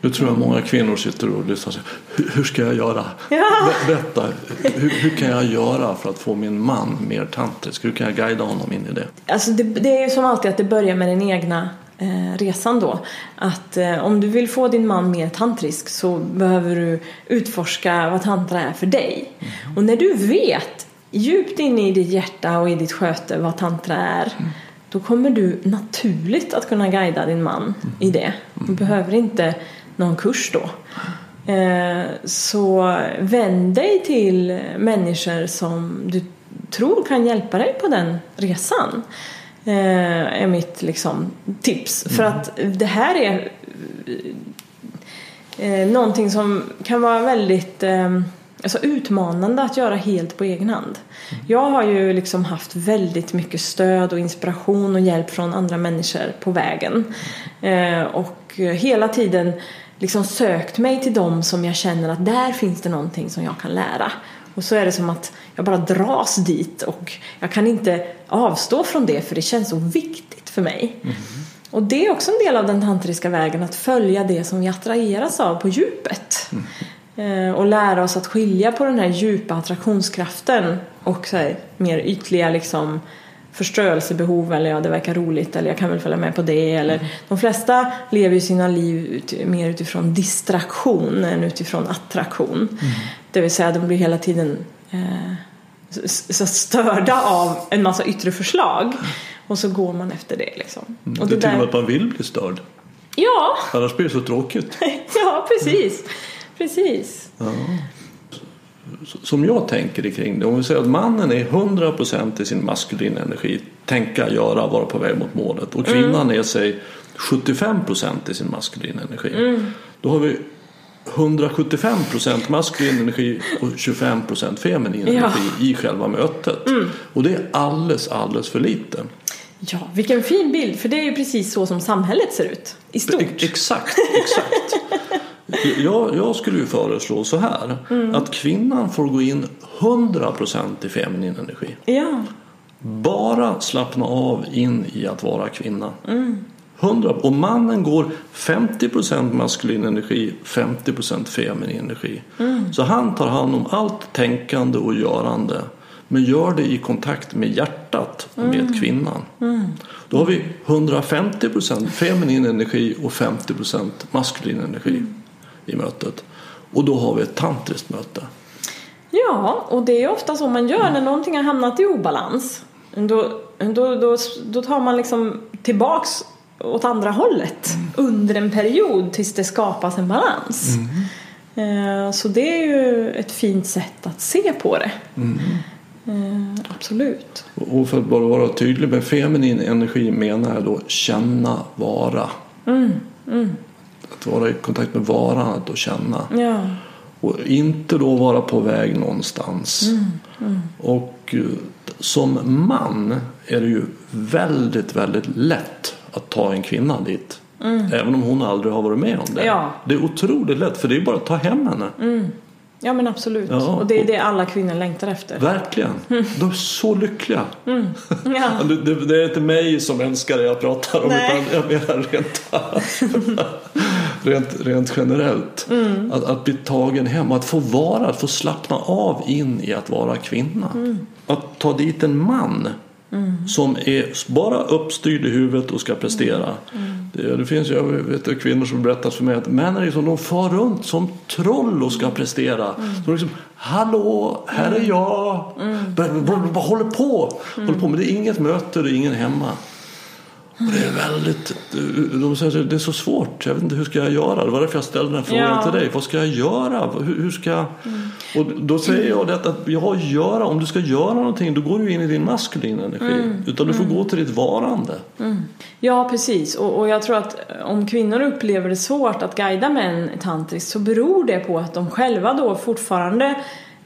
Nu tror jag många kvinnor sitter och lyssnar och säger hur, hur ska jag göra? Ja. Berätta, hur, hur, kan jag göra för att få min man mer tantrisk? Hur kan jag guida honom in i det? Alltså det, det är ju som alltid att det börjar med den egna eh, resan då. Att eh, om du vill få din man mer tantrisk så behöver du utforska vad tantra är för dig. Mm. Och när du vet djupt inne i ditt hjärta och i ditt sköte vad tantra är Mm. då kommer du naturligt att kunna guida din man Mm. i det. Du behöver inte någon kurs då. Eh, Så vänd dig till människor som du tror kan hjälpa dig på den resan. Eh, Är mitt liksom tips. För att det här är eh, någonting som kan vara väldigt eh, alltså utmanande att göra helt på egen hand. Jag har ju liksom haft väldigt mycket stöd och inspiration och hjälp från andra människor på vägen. Eh, och hela tiden liksom sökt mig till dem som jag känner att där finns det någonting som jag kan lära. Och så är det som att jag bara dras dit och jag kan inte avstå från det för det känns så viktigt för mig. Och det är också en del av den tantriska vägen, att följa det som vi attraheras av på djupet. Eh, Och lära oss att skilja på den här djupa attraktionskraften och så här, mer ytliga liksom förstörelsebehov eller ja det verkar roligt eller jag kan väl följa med på det eller de flesta lever ju sina liv ut, mer utifrån distraktion än utifrån attraktion. Det vill säga de blir hela tiden eh, så störda av en massa yttre förslag och så går man efter det liksom. Mm. Och det är till och med att man vill bli störd. Ja, Annars blir det så tråkigt. ja precis. Precis. Som jag tänker kring det. Om vi säger att mannen är 100% i sin maskulina energi. Tänka, göra, vara på väg mot målet. Och kvinnan är sig 75% i sin maskulina energi. Då har vi 175% maskulin energi och 25% feminin Ja. energi i själva mötet. Och det är alldeles, alldeles för lite. Ja, vilken fin bild. För det är ju precis så som samhället ser ut. I stort. Ex- Exakt, exakt. Jag, jag skulle ju föreslå så här. Att kvinnan får gå in 100% i feminin energi. Ja. Bara slappna av in i att vara kvinna. 100. Och mannen går 50% maskulin energi, 50% feminin energi. Så han tar hand om allt tänkande och görande. Men gör det i kontakt med hjärtat med kvinnan. Då har vi 150% feminin energi och 50% maskulin energi i mötet. Och då har vi ett tantriskt möte. ja, och det är ofta så man gör när någonting har hamnat i obalans. Då, då, då, då tar man liksom tillbaks åt andra hållet under en period tills det skapas en balans. Eh, Så det är ju ett fint sätt att se på det. Eh, Absolut. Och för att bara vara tydlig med feminin energi menar jag då känna, vara. Vara i kontakt med varandet och känna. Ja. Och inte då vara på väg någonstans. Och eh, som man är det ju väldigt, väldigt lätt att ta en kvinna dit. Även om hon aldrig har varit med om det. Ja. Det är otroligt lätt för det är bara att ta hem henne. ja, men absolut. Ja, och det är och- det alla kvinnor längtar efter. Verkligen. De är så lyckliga. Ja. Det, det, det är inte mig som älskar det jag pratar om Nej. utan jag menar rent, rent, rent generellt. Mm. Att, att bli tagen hem, att få vara, att få slappna av in i att vara kvinna. Mm. Att ta dit en man som är bara uppstyrd i huvudet och ska prestera. Mm. Det, det finns jag vet, kvinnor som berättat för mig att män är liksom, de far runt som troll och ska prestera. Mm. Så liksom, Hallå, här är jag. Vad, vad, vad håller på? Mm. Håller på? Men det är inget möte, det är ingen hemma. Och det är väldigt, de säger att det är så svårt. Jag vet inte hur ska jag göra. Det var därför jag ställde den frågan Ja. till dig. Vad ska jag göra? Hur, hur ska jag... Och då säger jag det att ja, göra. Om du ska göra någonting då går du in i din maskulina energi. Utan du får gå till ditt varande. Ja, precis. Och, och jag tror att om kvinnor upplever det svårt att guida män tantriskt så beror det på att de själva då fortfarande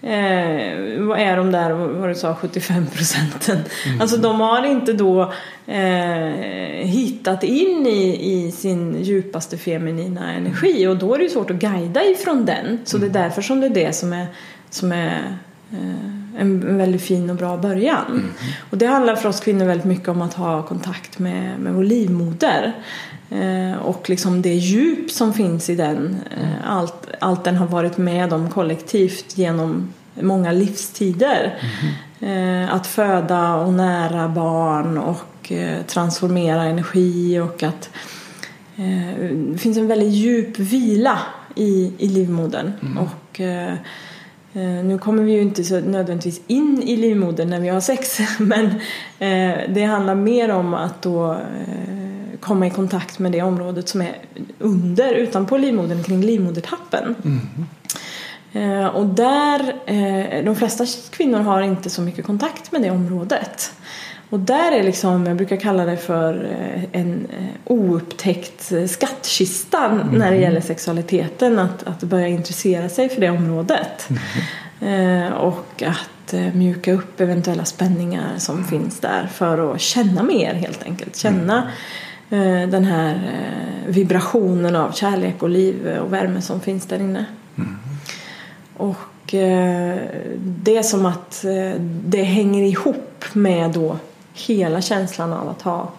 eh, vad är de där, vad du sa, 75 procenten? Alltså de har inte då eh, hittat in i, i sin djupaste feminina energi och då är det ju svårt att guida ifrån den. Så det är därför som det är det som är, som är eh, en väldigt fin och bra början. Och det handlar för oss kvinnor väldigt mycket om att ha kontakt med, med vår livmoder. Eh, och liksom det djup som finns i den. Eh, allt, allt den har varit med om kollektivt genom många livstider. Eh, att föda och nära barn och eh, transformera energi och att eh, det finns en väldigt djup vila i, i livmodern. Mm. Och, eh, nu kommer vi ju inte så nödvändigtvis in i livmodern när vi har sex men eh, det handlar mer om att då eh, komma i kontakt med det området som är under, utanpå livmodern, kring livmodertappen. Eh, och där, eh, de flesta kvinnor har inte så mycket kontakt med det området. Och där är liksom, jag brukar kalla det för eh, en eh, oupptäckt eh, skattkista när det gäller sexualiteten. Att, att börja intressera sig för det området. Eh, och att mjuka upp eventuella spänningar som finns där för att känna mer helt enkelt. Känna eh, den här vibrationen av kärlek och liv och värme som finns där inne. Och eh, det är som att det hänger ihop med då hela känslan av att ha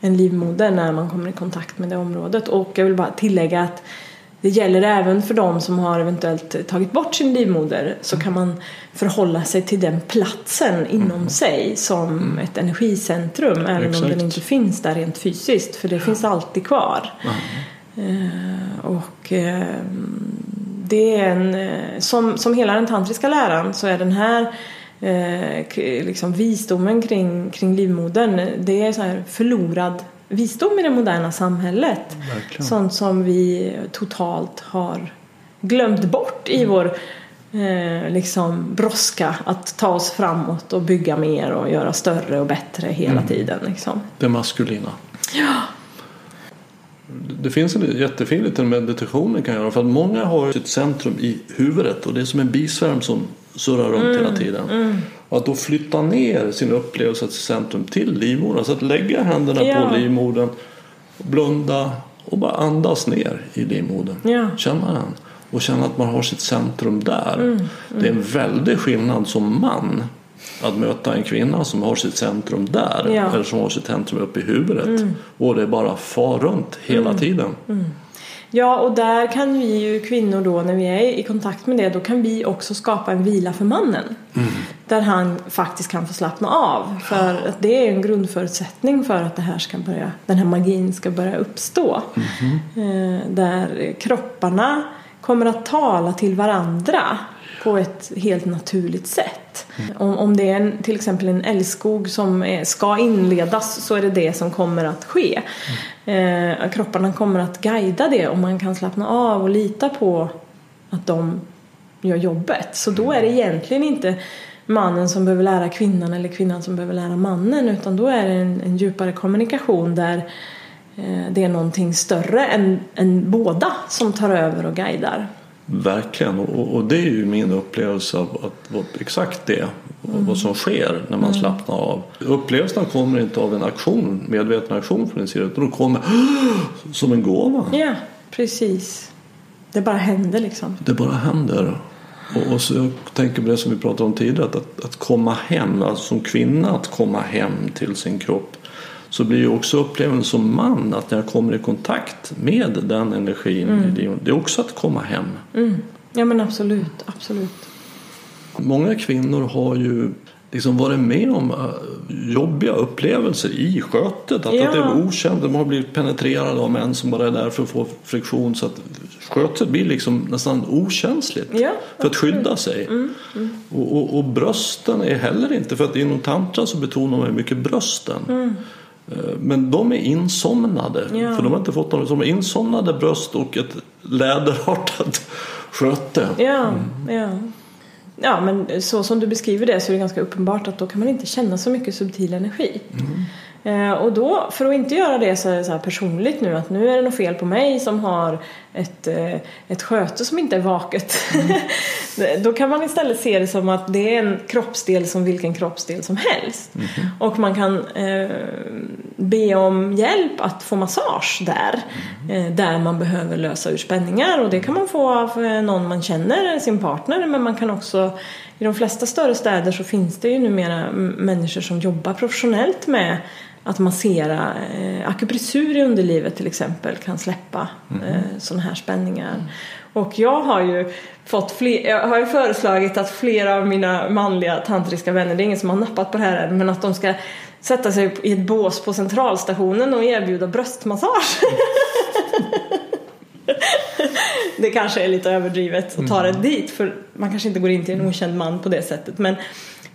en livmoder när man kommer i kontakt med det området. Och jag vill bara tillägga att det gäller även för de som har eventuellt tagit bort sin livmoder så kan man förhålla sig till den platsen inom sig som ett energicentrum även om Exakt. den inte finns där rent fysiskt för det finns alltid kvar. Eh, och eh, det är en, eh, som, som hela den tantriska läran så är den här eh, liksom visdomen kring, kring livmodern det är så här förlorad visdom i det moderna samhället. Verkligen. Sånt som vi totalt har glömt bort i vår eh, liksom brådska att ta oss framåt och bygga mer och göra större och bättre hela tiden. Liksom. Det maskulina. Det finns en jättefin liten meditation man kan göra för att många har sitt centrum i huvudet och det är som en bisvärm som surrar runt hela tiden. Och att då flytta ner sin upplevelse till centrum till livmodern. Så att lägga händerna Ja. på livmodern, blunda och bara andas ner i livmodern. Ja. Känna den. Och känna att man har sitt centrum där. Det är en väldig skillnad som man att möta en kvinna som har sitt centrum där Ja. eller som har sitt centrum uppe i huvudet och det bara far runt hela tiden. Ja, och där kan vi ju kvinnor då när vi är i kontakt med det, då kan vi också skapa en vila för mannen. Där han faktiskt kan få slappna av. För att det är en grundförutsättning för att det här ska börja, den här magin ska börja uppstå. Eh, där kropparna kommer att tala till varandra på ett helt naturligt sätt. Om, om det är en, till exempel en älskog som är, ska inledas så är det det som kommer att ske. Eh, kropparna kommer att guida det och man kan slappna av och lita på att de gör jobbet. Så då är det egentligen inte mannen som behöver lära kvinnan eller kvinnan som behöver lära mannen utan då är det en, en djupare kommunikation där eh, det är någonting större än, än båda som tar över och guidar. Verkligen, och, och det är ju min upplevelse av att, vad- exakt det. och Vad som sker när man slappnar av. Upplevelsen kommer inte av en aktion, medveten aktion från din sida utan de kommer som en gåva. Ja, precis. Det bara händer liksom. Det bara händer. Och, och så jag tänker på det som vi pratade om tidigare, att, att, att komma hem, alltså som kvinna att komma hem till sin kropp. Så blir ju också upplevelsen som man att när jag kommer i kontakt med den energin, livet, det är också att komma hem. Ja men absolut, absolut. Många kvinnor har ju liksom varit med om äh, jobbiga upplevelser i skötet. Att, Ja. att det är okänt. De har blivit penetrerade av män som bara är där för att få friktion. Så att skötet blir liksom nästan okänsligt Ja, för att skydda sig. Och, och, och brösten är heller inte, för att inom tantra så betonar man mycket brösten. Eh, Men de är insomnade. Ja. För de har inte fått någon, de är insomnade bröst och ett läderartat sköte. Ja, ja. Ja, men så som du beskriver det så är det ganska uppenbart att då kan man inte känna så mycket subtil energi. Eh, och då, för att inte göra det så här personligt nu att nu är det något fel på mig som har ett, eh, ett sköte som inte är vaket. då kan man istället se det som att det är en kroppsdel som vilken kroppsdel som helst. Och man kan eh, be om hjälp att få massage där. Eh, där man behöver lösa ur spänningar och det kan man få av eh, någon man känner, sin partner. Men man kan också, i de flesta större städer så finns det ju numera människor som jobbar professionellt med att massera eh, akupressur i underlivet till exempel kan släppa eh, sådana här spänningar. Och jag har ju fått fler, jag har ju föreslagit att flera av mina manliga tantriska vänner, det är ingen som har nappat på det här än, men att de ska sätta sig i ett bås på centralstationen och erbjuda bröstmassage. det kanske är lite överdrivet att ta det dit för man kanske inte går in till en okänd man på det sättet. Men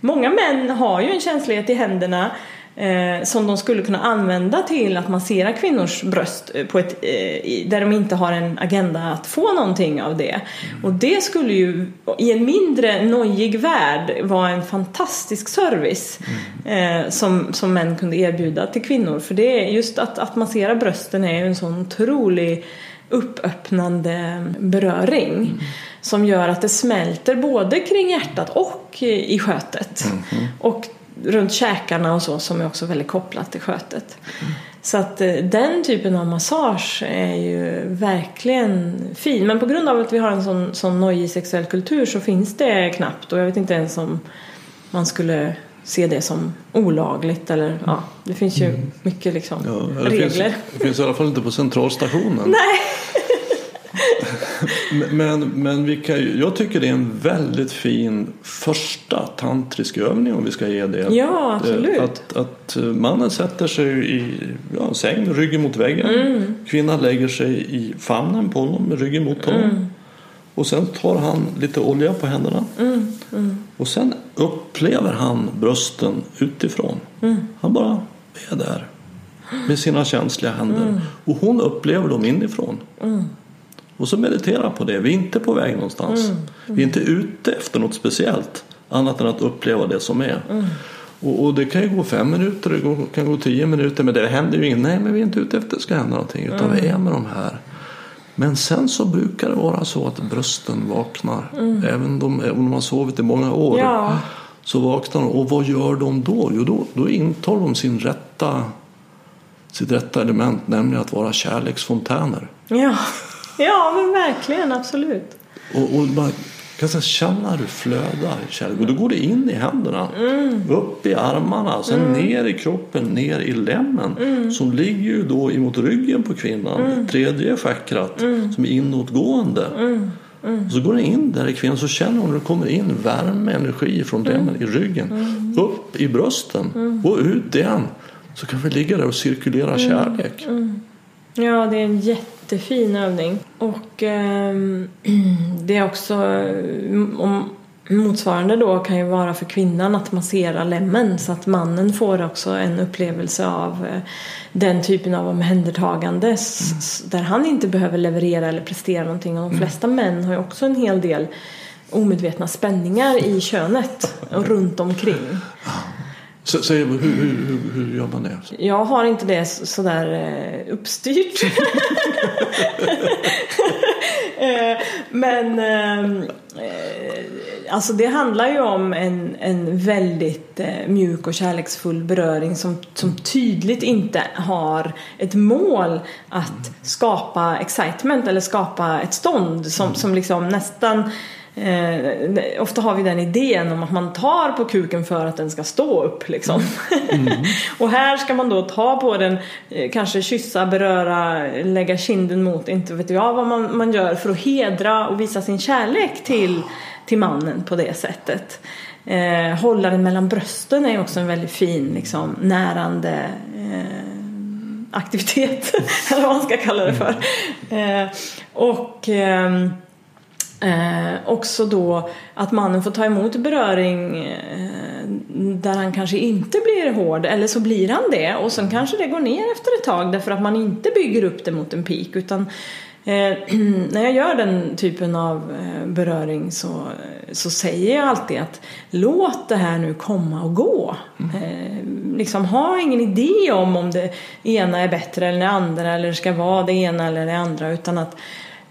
många män har ju en känslighet i händerna eh, som de skulle kunna använda till att massera kvinnors bröst på ett, eh, där de inte har en agenda att få någonting av det. Mm. Och det skulle ju i en mindre nojig värld vara en fantastisk service mm. eh, som, som män kunde erbjuda till kvinnor. För det är just att, att massera brösten är ju en sån otrolig uppöppnande beröring. Mm. Som gör att det smälter både kring hjärtat och i skötet. Mm. Och runt käkarna och så som är också väldigt kopplat till skötet. Mm. Så att eh, den typen av massage är ju verkligen fin. Men på grund av att vi har en sån, sån nojig sexuell kultur så finns det knappt och jag vet inte ens om man skulle se det som olagligt eller ja, det finns ju mm. mycket liksom ja, det regler. Finns, det finns i alla fall inte på centralstationen. Nej. men, men vi kan, jag tycker det är en väldigt fin första tantrisk övning om vi ska ge det. Ja, absolut. Att, att mannen sätter sig i ja, en säng med ryggen mot väggen. Mm. Kvinnan lägger sig i famnen på honom med ryggen mot honom. Mm. Och sen tar han lite olja på händerna. Mm. Mm. Och sen upplever han brösten utifrån. Mm. Han bara är där med sina känsliga händer. Mm. Och hon upplever dem inifrån. Mm. Och så meditera på det. Vi är inte på väg någonstans. Mm. Vi är inte ute efter något speciellt. Annat än att uppleva det som är. Och, och, det kan ju gå fem minuter, det kan gå tio minuter. Men det händer ju inget. Nej, men vi är inte ute efter att det ska hända någonting. Utan vi är med de här men sen så brukar det vara så att brösten vaknar. Mm. Även de, om de har sovit i många år. Ja. Så vaknar de. Och vad gör de då? Jo, då, då intar de sin rätta, sitt rätta element. Nämligen att vara kärleksfontäner. Ja, ja men verkligen. Absolut. Och, och kan säga, känna hur det flödar kärlek. Och då går det in i händerna, mm. upp i armarna, sen mm. ner i kroppen, ner i lämmen. Mm. Som ligger ju då emot ryggen på kvinnan, mm. tredje chakrat mm. som är inåtgående. Mm. Mm. Så går det in där i kvinnan så känner hon hur det kommer in värme, energi från lämmen i ryggen. Upp i brösten och ut igen. Så kan vi ligga där och cirkulera kärlek. Ja, det är en jättefin övning. Och eh, det är också om, motsvarande då kan ju vara för kvinnan att massera lämmen så att mannen får också en upplevelse av eh, den typen av omhändertagande mm. där han inte behöver leverera eller prestera någonting. Och de mm. flesta mm. män har ju också en hel del omedvetna spänningar i könet och runt omkring. Så, så hur, hur, hur, gör man det? Jag har inte det sådär eh, uppstyrt. Eh, men eh, alltså det handlar ju om en, en väldigt mjuk och kärleksfull beröring som, som tydligt inte har ett mål att skapa excitement eller skapa ett stånd som, som liksom nästan Eh, ofta har vi den idén om att man tar på kuken för att den ska stå upp liksom. Mm. och här ska man då ta på den, eh, kanske kyssa, beröra, lägga kinden mot, inte vet jag vad man, man gör för att hedra och visa sin kärlek till, till mannen på det sättet. Eh, hålla den mellan brösten är också en väldigt fin liksom, närande eh, aktivitet, eller vad man ska kalla det för. Eh, och ehm, Eh, också då att mannen får ta emot beröring eh, där han kanske inte blir hård eller så blir han det och sen kanske det går ner efter ett tag därför att man inte bygger upp det mot en peak utan eh, när jag gör den typen av eh, beröring så, så säger jag alltid att låt det här nu komma och gå. Mm. liksom ha ingen idé om om det ena är bättre eller det andra eller ska vara det ena eller det andra utan att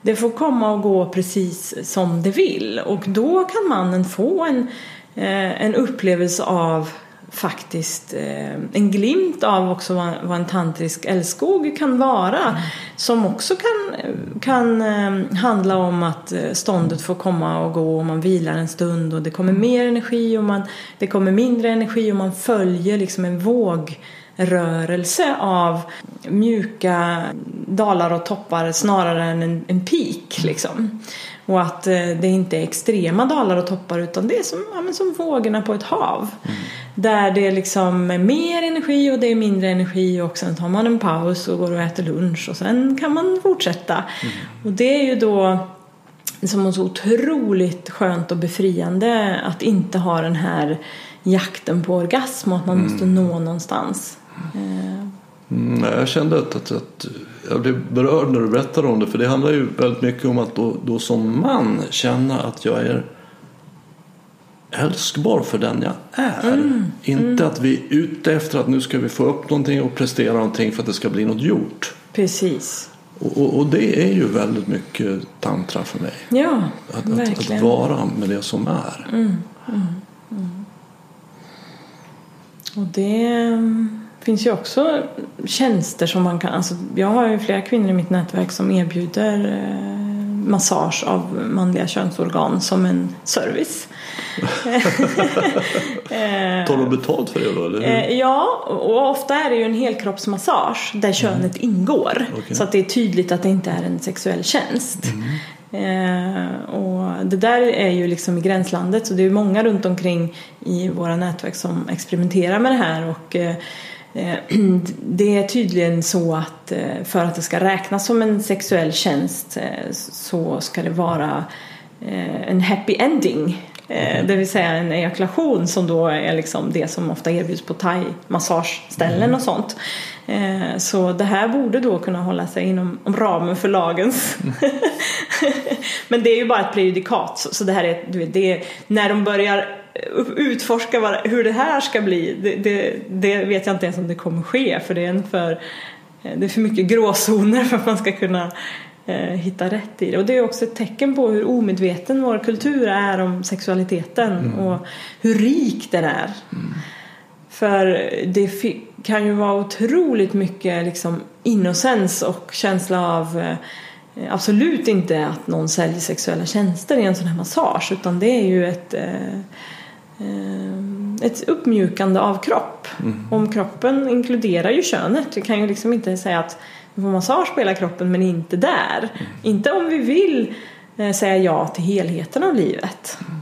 det får komma och gå precis som det vill. Och då kan mannen få en, eh, en upplevelse av faktiskt eh, en glimt av också vad, en tantrisk älskog kan vara. Mm. som också kan, kan eh, handla om att ståndet får komma och gå och man vilar en stund och det kommer mer energi och man, det kommer mindre energi och man följer liksom en våg rörelse av mjuka dalar och toppar snarare än en, en peak liksom. Och att eh, det inte är extrema dalar och toppar utan det är som, ja, som vågorna på ett hav. Mm. Där det liksom är mer energi och det är mindre energi och sen tar man en paus och går och äter lunch och sen kan man fortsätta. Mm. Och det är ju då som så otroligt skönt och befriande att inte ha den här jakten på orgasm och att man mm. måste nå någonstans. Mm, jag kände att, att, att, jag blev berörd när du berättade om det för det handlar ju väldigt mycket om att då, då som man känna att jag är älskbar för den jag är. Mm, Inte mm. att vi är ute efter att nu ska vi få upp någonting och prestera någonting för att det ska bli något gjort. Precis. Och, och, och det är ju väldigt mycket tantra för mig. Ja, att, att, att, vara med det som är. Mm, mm, mm. och det finns ju också tjänster som man kan, alltså jag har ju flera kvinnor i mitt nätverk som erbjuder eh, massage av manliga könsorgan som en service. Tar de betalt för det då? Eller hur? Eh, ja, och ofta är det ju en helkroppsmassage där könet mm. ingår. Okay. Så att det är tydligt att det inte är en sexuell tjänst. Mm. Eh, och det där är ju liksom i gränslandet så det är många runt omkring i våra nätverk som experimenterar med det här och eh, Eh, det är tydligen så att eh, för att det ska räknas som en sexuell tjänst eh, så ska det vara en happy ending. Mm. Det vill säga en ejakulation som då är liksom det som ofta erbjuds på thai-massageställen mm. och sånt. Så det här borde då kunna hålla sig inom ramen för lagens. Mm. Men det är ju bara ett prejudikat så det här är, det är när de börjar utforska hur det här ska bli. Det, det, det, vet jag inte ens om det kommer ske för det är, en för, det är för mycket gråzoner för att man ska kunna eh, hitta rätt i det. Och det är också ett tecken på hur omedveten vår kultur är om sexualiteten mm. och hur rik den är. Mm. För det kan ju vara otroligt mycket liksom innocens och känsla av eh, absolut inte att någon säljer sexuella tjänster i en sån här massage utan det är ju ett eh, Eh, ett uppmjukande av kropp. Mm. Om kroppen inkluderar ju könet. Vi kan ju liksom inte säga att vi får massage på hela kroppen men inte där. Mm. Inte om vi vill eh, säga ja till helheten av livet. Mm.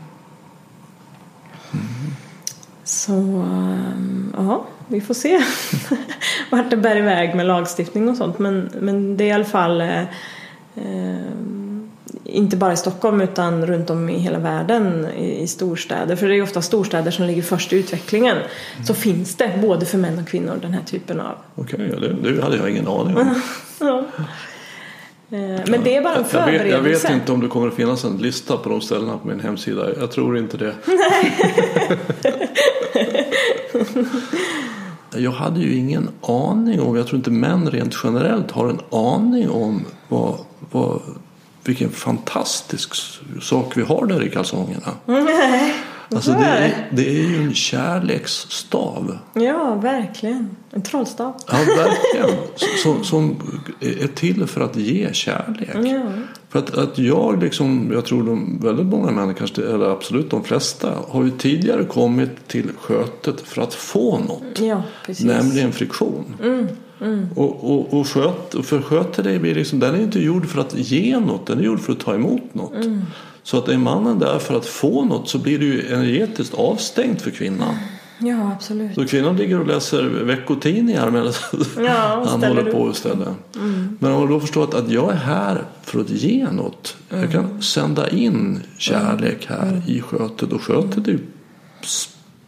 Så ehm, ja, vi får se vart det bär iväg med lagstiftning och sånt. Men, men det är i alla fall eh, eh inte bara i Stockholm utan runt om i hela världen i, storstäder. För det är ofta storstäder som ligger först i utvecklingen. Mm. Så finns det både för män och kvinnor den här typen av... Okej, okay, det, det, hade jag ingen aning om. ja. Eh, men det är bara en förberedelse. Jag vet, jag vet, inte om det kommer att finnas en lista på de ställena på min hemsida. Jag tror inte det. jag hade ju ingen aning om, jag tror inte män rent generellt har en aning om vad, vad vilken fantastisk sak vi har där i kalsongerna. Alltså det, är, det är ju en kärleksstav. Ja, verkligen. En trollstav. Ja, verkligen. Som, som är till för att ge kärlek. Ja. För att, att jag, liksom, jag tror de väldigt många män, kanske, eller absolut de flesta, har ju tidigare kommit till skötet för att få något. Ja, nämligen friktion. Mm. Mm. Och, och, och sköt, för sköter det blir liksom, den är inte gjord för att ge något, den är gjord för att ta emot något. Mm. Så att är mannen där för att få något så blir det ju energetiskt avstängt för kvinnan. Ja, absolut. Så kvinnan ligger och läser veckotidningar medan ja, han håller på istället. Mm. Men om man då förstår att, att jag är här för att ge något. Mm. Jag kan sända in kärlek här mm. i skötet och skötet är ju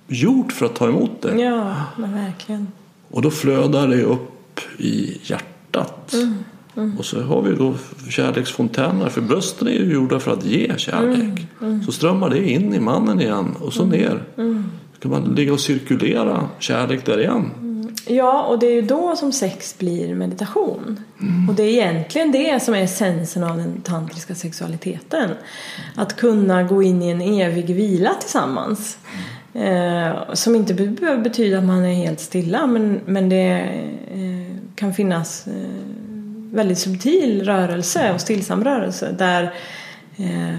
gjort för att ta emot det. Ja, men verkligen. Och då flödar det upp i hjärtat. Mm. Mm. Och så har vi då kärleksfontäner för brösten är ju gjorda för att ge kärlek. Mm. mm. Så strömmar det in i mannen igen och så mm. ner. Mm. Så kan man ligga och cirkulera kärlek där igen. Ja, och det är ju då som sex blir meditation. Och det är egentligen det som är essensen av den tantriska sexualiteten. Att kunna gå in i en evig vila tillsammans. Eh, som inte behöver betyda att man är helt stilla men, men det eh, kan finnas eh, väldigt subtil rörelse och stillsam rörelse där eh,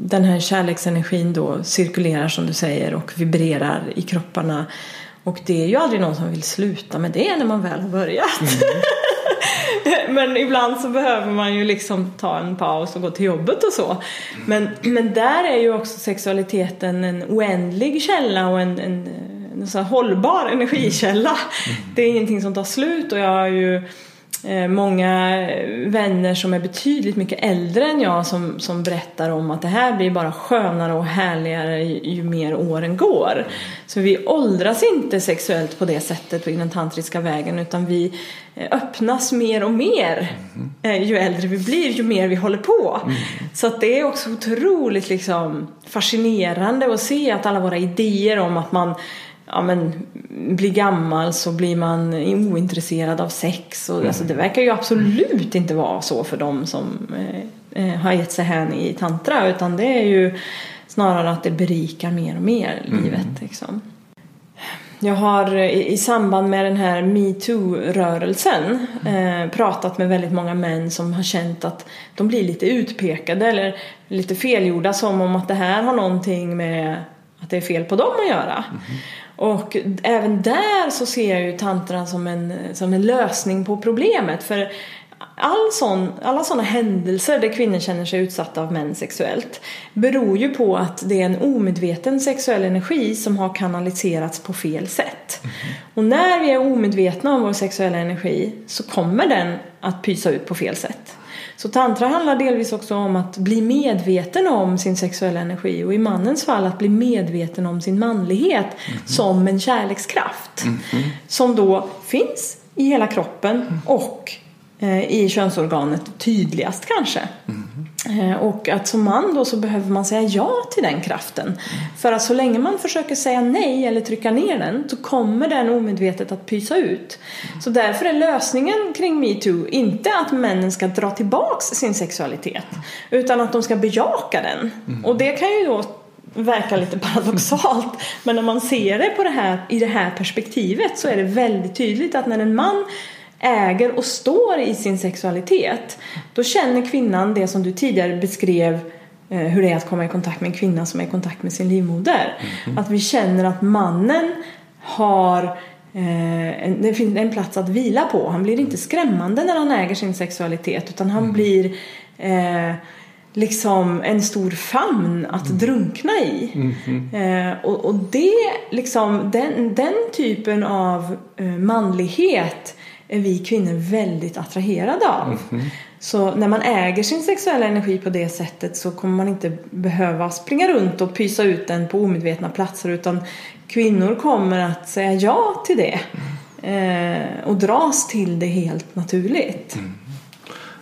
den här kärleksenergin då cirkulerar som du säger och vibrerar i kropparna. Och det är ju aldrig någon som vill sluta med det när man väl har börjat. Mm. men ibland så behöver man ju liksom ta en paus och gå till jobbet och så. Men, men där är ju också sexualiteten en oändlig källa och en, en, en så hållbar energikälla. Det är ingenting som tar slut och jag har ju många vänner som är betydligt mycket äldre än jag som, som berättar om att det här blir bara skönare och härligare ju, ju mer åren går. Så vi åldras inte sexuellt på det sättet på den tantriska vägen utan vi eh, öppnas mer och mer eh, ju äldre vi blir, ju mer vi håller på. Så att det är också otroligt liksom fascinerande att se att alla våra idéer om att man ja, men, blir gammal så blir man ointresserad av sex. Och, alltså, det verkar ju absolut inte vara så för dem som eh, eh, har gett sig hän i tantra utan det är ju snarare att det berikar mer och mer livet. Liksom. Jag har i, i samband med den här metoo-rörelsen eh, pratat med väldigt många män som har känt att de blir lite utpekade eller lite felgjorda som om att det här har någonting med att det är fel på dem att göra. Och även där så ser jag ju tantran som en, som en lösning på problemet. För all sån, alla sådana händelser där kvinnor känner sig utsatta av män sexuellt beror ju på att det är en omedveten sexuell energi som har kanaliserats på fel sätt. Och när vi är omedvetna om vår sexuella energi så kommer den att pysa ut på fel sätt. Så tantra handlar delvis också om att bli medveten om sin sexuella energi och i mannens fall att bli medveten om sin manlighet som en kärlekskraft. Som då finns i hela kroppen och eh, i könsorganet tydligast kanske. Eh, Och att som man då så behöver man säga ja till den kraften. För att så länge man försöker säga nej eller trycka ner den så kommer den omedvetet att pysa ut. Så därför är lösningen kring metoo inte att männen ska dra tillbaks sin sexualitet utan att de ska bejaka den. Och det kan ju då verka lite paradoxalt men när man ser det, på det här i det här perspektivet så är det väldigt tydligt att när en man äger och står i sin sexualitet då känner kvinnan det som du tidigare beskrev eh, hur det är att komma i kontakt med en kvinna som är i kontakt med sin livmoder. Att vi känner att mannen har eh, en, det finns en plats att vila på. Han blir inte skrämmande när han äger sin sexualitet utan han blir eh, liksom en stor famn att drunkna i. Eh, och, och det, liksom, den, den typen av eh, manlighet är vi kvinnor väldigt attraherade av. Så när man äger sin sexuella energi på det sättet så kommer man inte behöva springa runt och pysa ut den på omedvetna platser utan kvinnor kommer att säga ja till det. Eh, och dras till det helt naturligt.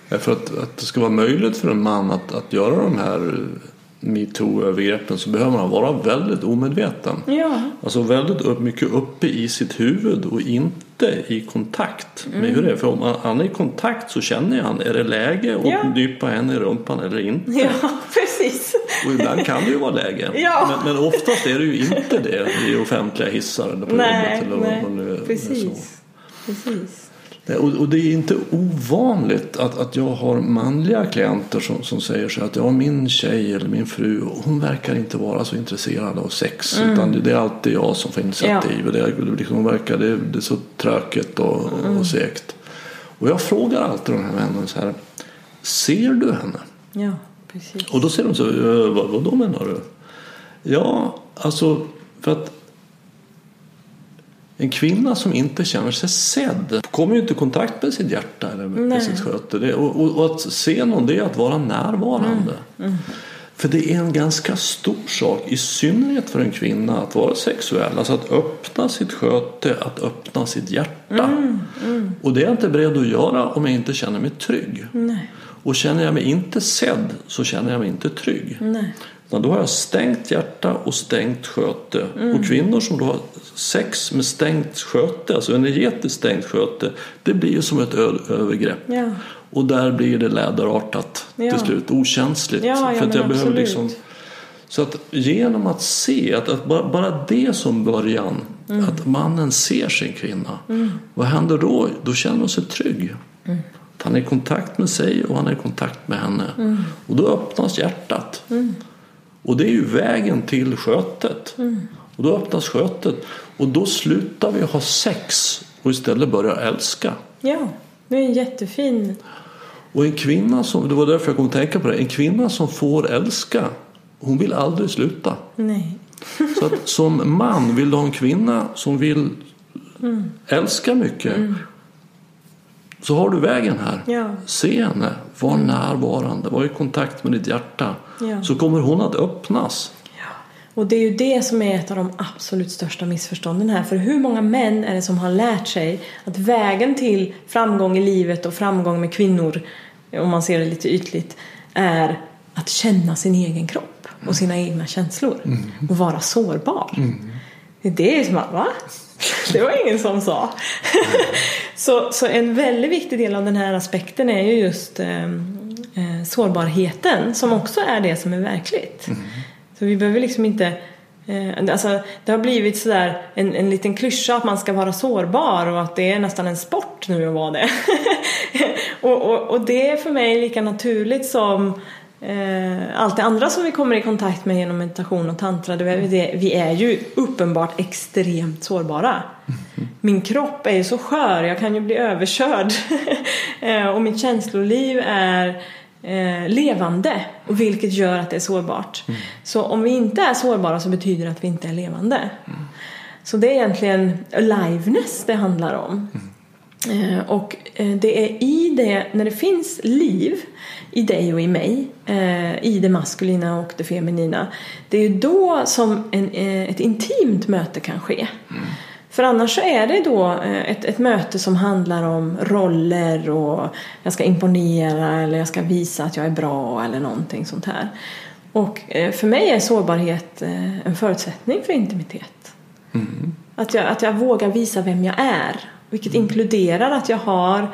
Ja, För att, att det ska vara möjligt för en man att, att göra de här metoo-övergreppen så behöver man vara väldigt omedveten. Ja. Alltså väldigt upp, mycket uppe i sitt huvud och inte i kontakt med hur det är. För om han- är i kontakt så känner han, är det läge att Ja. nypa henne i rumpan eller inte? ja, precis. Och ibland kan det ju vara läge. Ja. Men, men oftast är det ju inte det i offentliga hissar eller på Nej, jobbet. Eller vad nej. man nu är- är så. Precis. Precis. Nej, Och, det är inte ovanligt att, att jag har manliga klienter som, som säger så att ja, min tjej eller min fru hon verkar inte vara så intresserad av sex utan det, är alltid jag som får initiativ. Och det, är, liksom, verkar, det, det är så tråkigt och, och segt. Och jag frågar alltid de här männen så här Ser du henne? Ja, precis. Och då säger de så "Eh, vad, vad då menar du? Ja, alltså för att en kvinna som inte känner sig sedd kommer ju inte i kontakt med sitt hjärta eller med Nej. sitt sköte. Och, och, och att se någon det är att vara närvarande. Mm, För det är en ganska stor sak, i synnerhet för en kvinna, att vara sexuell. Alltså att öppna sitt sköte, att öppna sitt hjärta. Mm, Och det är jag inte beredd att göra om jag inte känner mig trygg. Nej. Och känner jag mig inte sedd så känner jag mig inte trygg. Nej. Utan då har jag stängt hjärta och stängt sköte. Och kvinnor som då har sex med stängt sköte, alltså energetiskt stängt sköte, det blir ju som ett övergrepp. Ja. Och där blir det läderartat Ja. till slut, okänsligt. Ja, för att jag behöver liksom så att genom att se, att, att bara, bara det som början, Mm. att mannen ser sin kvinna. Vad händer då? Då känner hon sig trygg. Mm. Han är i kontakt med sig och han är i kontakt med henne. Mm. Och då öppnas hjärtat. Och det är ju vägen till skötet. Mm. Och då öppnas skötet. Och då slutar vi ha sex och istället börjar älska. Ja, det är en jättefin... Och en kvinna som, det var därför jag kom att tänka på det, en kvinna som får älska, hon vill aldrig sluta. Nej. Så att som man, vill du ha en kvinna som vill älska mycket så har du vägen här. Ja. Se henne, var närvarande, var i kontakt med ditt hjärta. Ja. Så kommer hon att öppnas. Och det är ju det som är ett av de absolut största missförstånden här. För hur många män är det som har lärt sig att vägen till framgång i livet och framgång med kvinnor, om man ser det lite ytligt, är att känna sin egen kropp och sina egna känslor och vara sårbar. Det är som att, va? Det var ingen som sa. så, så en väldigt viktig del av den här aspekten är ju just eh, eh, sårbarheten som också är det som är verkligt. Så vi behöver liksom inte eh, Alltså, det har blivit sådär en, en liten klyscha att man ska vara sårbar och att det är nästan en sport nu att vara det. och, och, och det är för mig lika naturligt som allt det andra som vi kommer i kontakt med genom meditation och tantra. Vi är ju uppenbart extremt sårbara. Min kropp är ju så skör, jag kan ju bli överkörd. Eh, och mitt känsloliv är eh, levande, och vilket gör att det är sårbart. Så om vi inte är sårbara så betyder det att vi inte är levande. Så det är egentligen aliveness det handlar om. Eh, Och eh, det är i det, när det finns liv i dig och i mig, eh, i det maskulina och det feminina, det är ju då som en, eh, ett intimt möte kan ske. För annars så är det då eh, ett, ett möte som handlar om roller och jag ska imponera eller jag ska visa att jag är bra eller någonting sånt här. Och eh, för mig är sårbarhet en förutsättning för intimitet. Att jag, att jag vågar visa vem jag är. Vilket inkluderar att jag har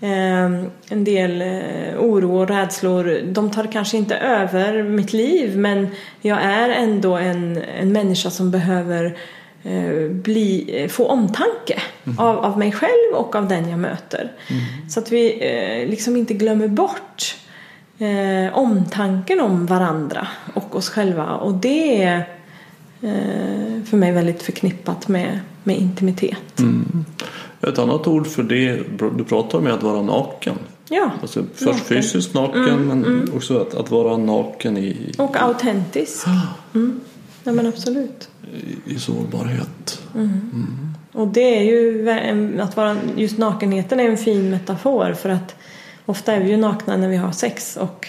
en del eh, oro och rädslor. De tar kanske inte över mitt liv men jag är ändå en, en människa som behöver eh, bli, eh, få omtanke av, av mig själv och av den jag möter. Så att vi liksom inte glömmer bort omtanken om varandra och oss själva. Och det är för mig väldigt förknippat med, med intimitet. Ett annat ord för det du pratar om är att vara naken. Ja, Alltså först Naken. fysiskt naken men också att, att vara naken i, och autentisk. Mm. Ja men absolut. i, i sårbarhet. Och det är ju att vara just nakenheten är en fin metafor för att ofta är vi ju nakna när vi har sex och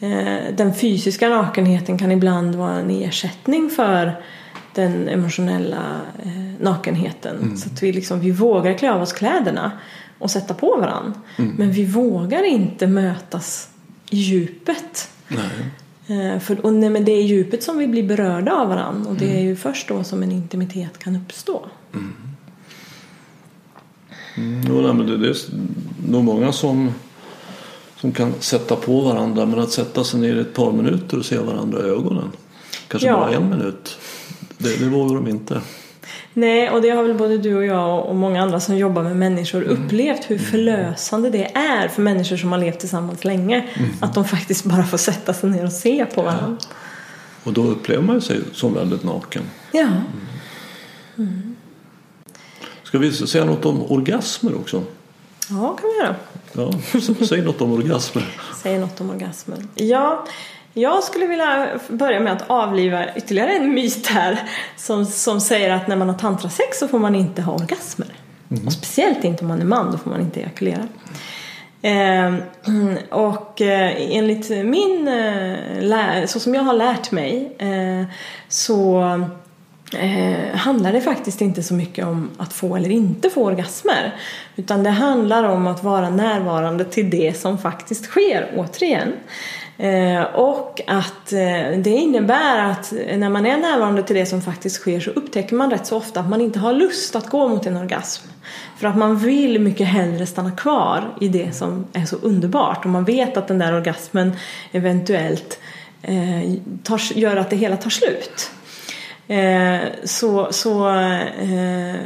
eh, den fysiska nakenheten kan ibland vara en ersättning för den emotionella eh, nakenheten. Så att vi liksom, vi vågar klä av oss kläderna och sätta på varandra. Men vi vågar inte mötas i djupet. Nej. Eh, För, och nej, men det är djupet som vi blir berörda av varandra och det är ju först då som en intimitet kan uppstå. Mm, jo, nej, men det, det är nog många som, som kan sätta på varandra men att sätta sig ner i ett par minuter och se varandra i ögonen. Kanske Ja. bara en minut. Det, det vågar de inte. Nej, och det har väl både du och jag och många andra som jobbar med människor upplevt hur förlösande det är för människor som har levt tillsammans länge. Att de faktiskt bara får sätta sig ner och se på varandra. Och då upplever man sig som väldigt naken. Ja. Ska vi säga något om orgasmer också? ja, kan vi göra. Ja, säg något om orgasmer. Säg något om orgasmer. Ja, jag skulle vilja börja med att avliva ytterligare en myt här som, som säger att när man har tantrasex så får man inte ha orgasmer. Och speciellt inte om man är man, då får man inte ejakulera. Eh, och eh, enligt min, eh, så som jag har lärt mig eh, så eh, handlar det faktiskt inte så mycket om att få eller inte få orgasmer. Utan det handlar om att vara närvarande till det som faktiskt sker, återigen. Eh, och att eh, det innebär att när man är närvarande till det som faktiskt sker så upptäcker man rätt så ofta att man inte har lust att gå mot en orgasm. För att man vill mycket hellre stanna kvar i det som är så underbart och man vet att den där orgasmen eventuellt eh, tar, gör att det hela tar slut. Eh, så, så, eh,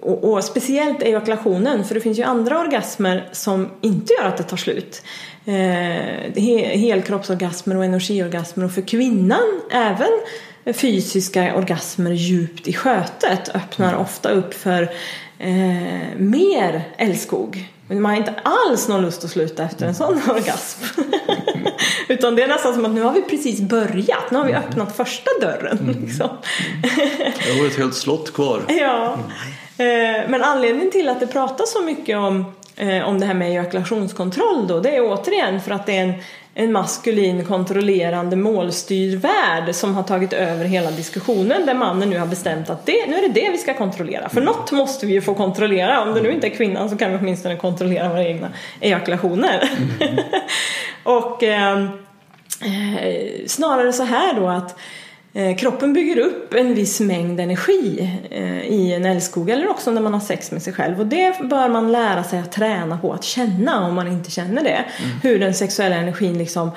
och, och speciellt ejakulationen, för det finns ju andra orgasmer som inte gör att det tar slut. Eh, he, helkroppsorgasmer och energiorgasmer och för kvinnan även fysiska orgasmer djupt i skötet öppnar ofta upp för eh, mer älskog. Man har inte alls någon lust att sluta efter en sån orgasm. Utan det är nästan som att nu har vi precis börjat, nu har vi öppnat första dörren. Liksom. Det var ett helt slott kvar. Ja. Eh, Men anledningen till att det pratas så mycket om, eh, om det här med ejakulationskontroll då, det är återigen för att det är en, en maskulin kontrollerande målstyrd värld som har tagit över hela diskussionen där mannen nu har bestämt att det, nu är det det vi ska kontrollera. För något måste vi ju få kontrollera. Om det nu inte är kvinnan så kan vi åtminstone kontrollera våra egna ejakulationer. Och eh, eh, snarare så här då att kroppen bygger upp en viss mängd energi eh, i en älskog eller också när man har sex med sig själv och det bör man lära sig att träna på att känna om man inte känner det. Hur den sexuella energin liksom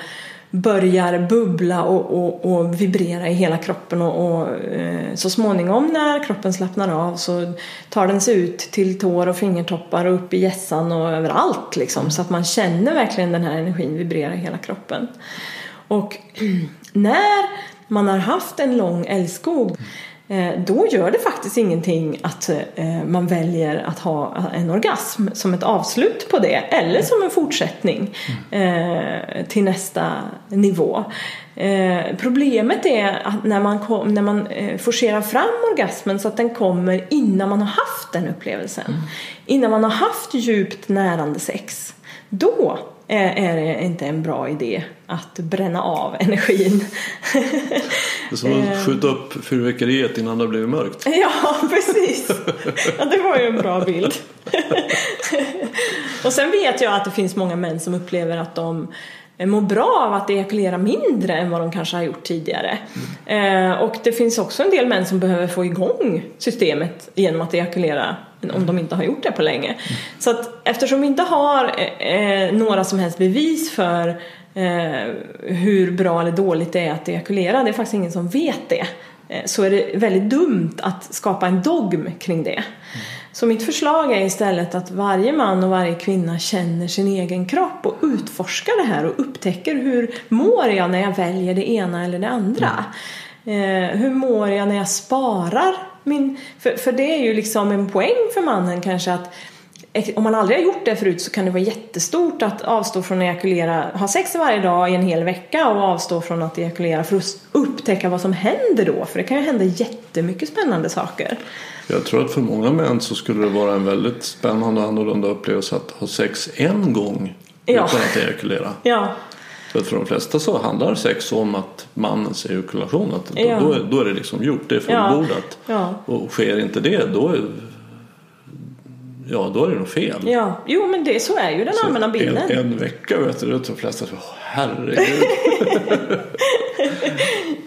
börjar bubbla och, och, och vibrera i hela kroppen och, och eh, så småningom när kroppen slappnar av så tar den sig ut till tår och fingertoppar och upp i hjässan och överallt liksom så att man känner verkligen den här energin vibrera i hela kroppen. Och när man har haft en lång älskog eh, då gör det faktiskt ingenting att eh, man väljer att ha en orgasm som ett avslut på det eller som en fortsättning eh, till nästa nivå. Problemet är att när man, kom, när man forcerar fram orgasmen så att den kommer innan man har haft den upplevelsen. Innan man har haft djupt närande sex. Då är det inte en bra idé att bränna av energin. Det är som att skjuta upp fyrverkeriet innan det blivit mörkt. Ja, precis. Ja, det var ju en bra bild. Och sen vet jag att det finns många män som upplever att de mår bra av att ejakulera mindre än vad de kanske har gjort tidigare. Eh, och det finns också en del män som behöver få igång systemet genom att ejakulera om de inte har gjort det på länge. Så att eftersom vi inte har eh, några som helst bevis för eh, hur bra eller dåligt det är att ejakulera, det är faktiskt ingen som vet det, eh, så är det väldigt dumt att skapa en dogm kring det. Så mitt förslag är istället att varje man och varje kvinna känner sin egen kropp och utforskar det här och upptäcker hur mår jag när jag väljer det ena eller det andra. Eh, hur mår jag när jag sparar min... För, för det är ju liksom en poäng för mannen kanske att om man aldrig har gjort det förut så kan det vara jättestort att avstå från att ejakulera, ha sex varje dag i en hel vecka och avstå från att ejakulera för att upptäcka vad som händer då. För det kan ju hända jättemycket spännande saker. Jag tror att för många män så skulle det vara en väldigt spännande och annorlunda upplevelse att ha sex en gång Ja. utan att ejakulera. Ja, För att för de flesta så handlar sex om att mannens ejakulation, att då, Ja. då, är, då är det liksom gjort, det är Ja. fullbordat. ja, Och sker inte det då är, ja, då är det nog fel. ja. Jo men det, så är ju den allmänna bilden. En, en vecka vet du, de flesta så, "Åh, herregud.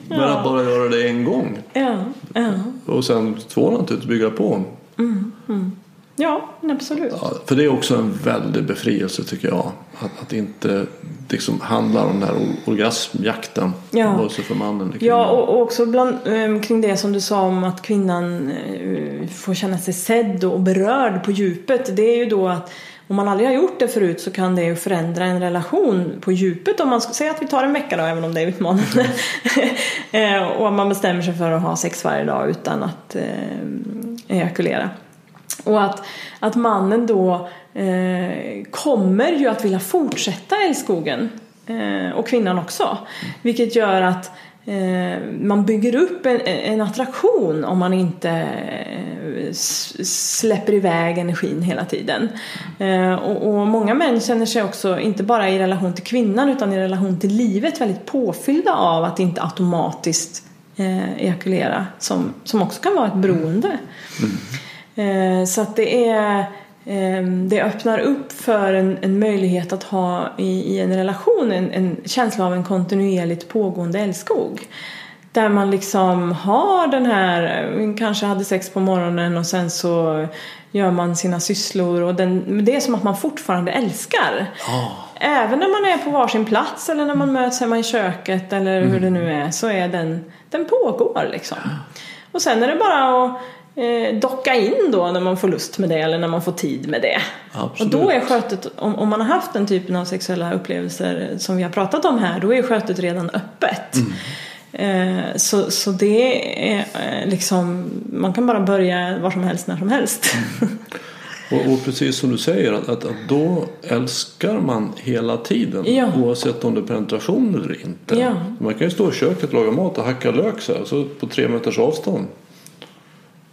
Men att bara göra det en gång Ja, ja. och sen två naturligtvis bygga på. ja men absolut. Ja, för det är också en väldig befrielse tycker jag. Att, att inte liksom handlar om den här or- orgasmjakten. Ja. Sig för mannen eller Ja, och, och också bland, eh, kring det som du sa om att kvinnan eh, får känna sig sedd och berörd på djupet. Det är ju då att om man aldrig har gjort det förut så kan det ju förändra en relation på djupet. Om man ska säga att vi tar en vecka då, även om det är utmanande. Eh, och man bestämmer sig för att ha sex varje dag utan att eh, ejakulera. Och att, att mannen då eh, kommer ju att vilja fortsätta älskogen. Eh, och kvinnan också. Vilket gör att eh, man bygger upp en, en attraktion om man inte eh, släpper iväg energin hela tiden. Eh, och, och många män känner sig också, inte bara i relation till kvinnan utan i relation till livet, väldigt påfyllda av att inte automatiskt eh, ejakulera. Som, som också kan vara ett beroende. Mm. Så att det är eh, det öppnar upp för en, en möjlighet att ha i, i en relation en, en känsla av en kontinuerligt pågående älskog. Där man liksom har den här, eh, kanske hade sex på morgonen och sen så gör man sina sysslor och den, det är som att man fortfarande älskar. Även när man är på varsin plats eller när man möts hemma i köket eller hur det nu är så är den, den pågår liksom. Och sen är det bara att eh, docka in då när man får lust med det eller när man får tid med det. Absolut. Och då är skötet, om, om man har haft den typen av sexuella upplevelser som vi har pratat om här, då är skötet redan öppet. Eh, så, så det är eh, liksom, man kan bara börja var som helst när som helst. Och, och precis som du säger att, att, att, då älskar man hela tiden Ja. oavsett om det är penetration eller inte. Ja. Man kan ju stå i köket och laga mat och hacka lök så, här, så på tre meters avstånd.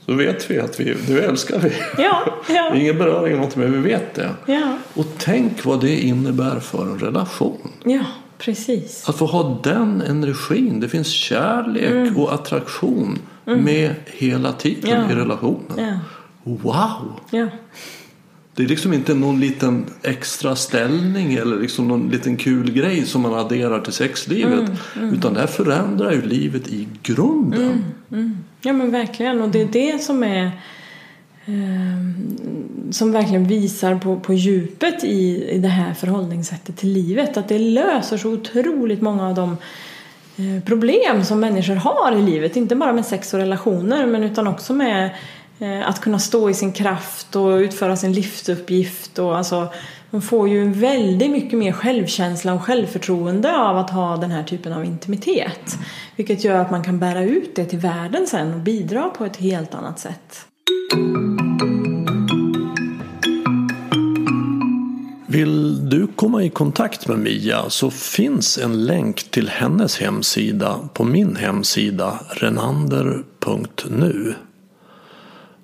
Så vet vi att vi, nu älskar vi. Ja, ja, Ingen beröring något men vi vet det. ja, Och tänk vad det innebär för en relation. ja, precis. Att få ha den energin. Det finns kärlek och attraktion med hela tiden Ja. i relationen. Ja, Wow! ja, Det är liksom inte någon liten extra ställning eller liksom någon liten kul grej som man adderar till sexlivet. Utan det här förändrar ju livet i grunden. ja men verkligen. Och det är det som är ehm, som verkligen visar på, på djupet i, i det här förhållningssättet till livet. Att det löser så otroligt många av de eh, problem som människor har i livet. Inte bara med sex och relationer men utan också med eh, Eh, att kunna stå i sin kraft och utföra sin livsuppgift. Och alltså, man får ju väldigt mycket mer självkänsla och självförtroende av att ha den här typen av intimitet. Vilket gör att man kan bära ut det till världen sen och bidra på ett helt annat sätt. Vill du komma i kontakt med Mia så finns en länk till hennes hemsida på min hemsida renander.nu.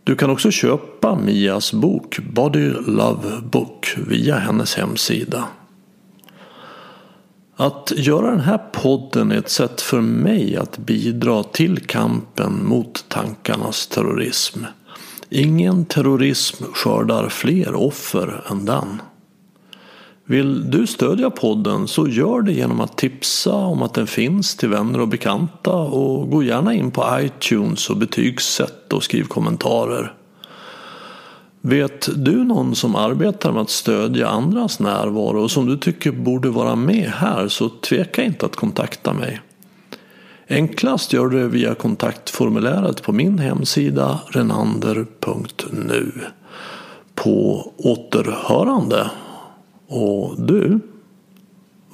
Du kan också köpa Mias bok Body Love Book via hennes hemsida. Att göra den här podden är ett sätt för mig att bidra till kampen mot tankarnas terrorism. Ingen terrorism skördar fler offer än den. Vill du stödja podden så gör det genom att tipsa om att den finns till vänner och bekanta och gå gärna in på iTunes och betygsätt och skriv kommentarer. Vet du någon som arbetar med att stödja andras närvaro och som du tycker borde vara med här så tveka inte att kontakta mig. Enklast gör du det via kontaktformuläret på min hemsida renander.nu. På återhörande och du,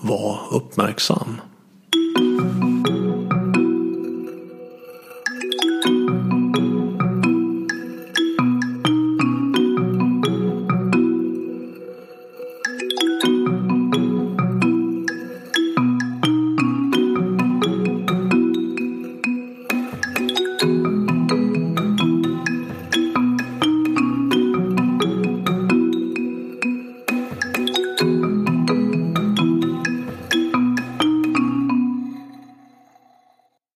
var uppmärksam.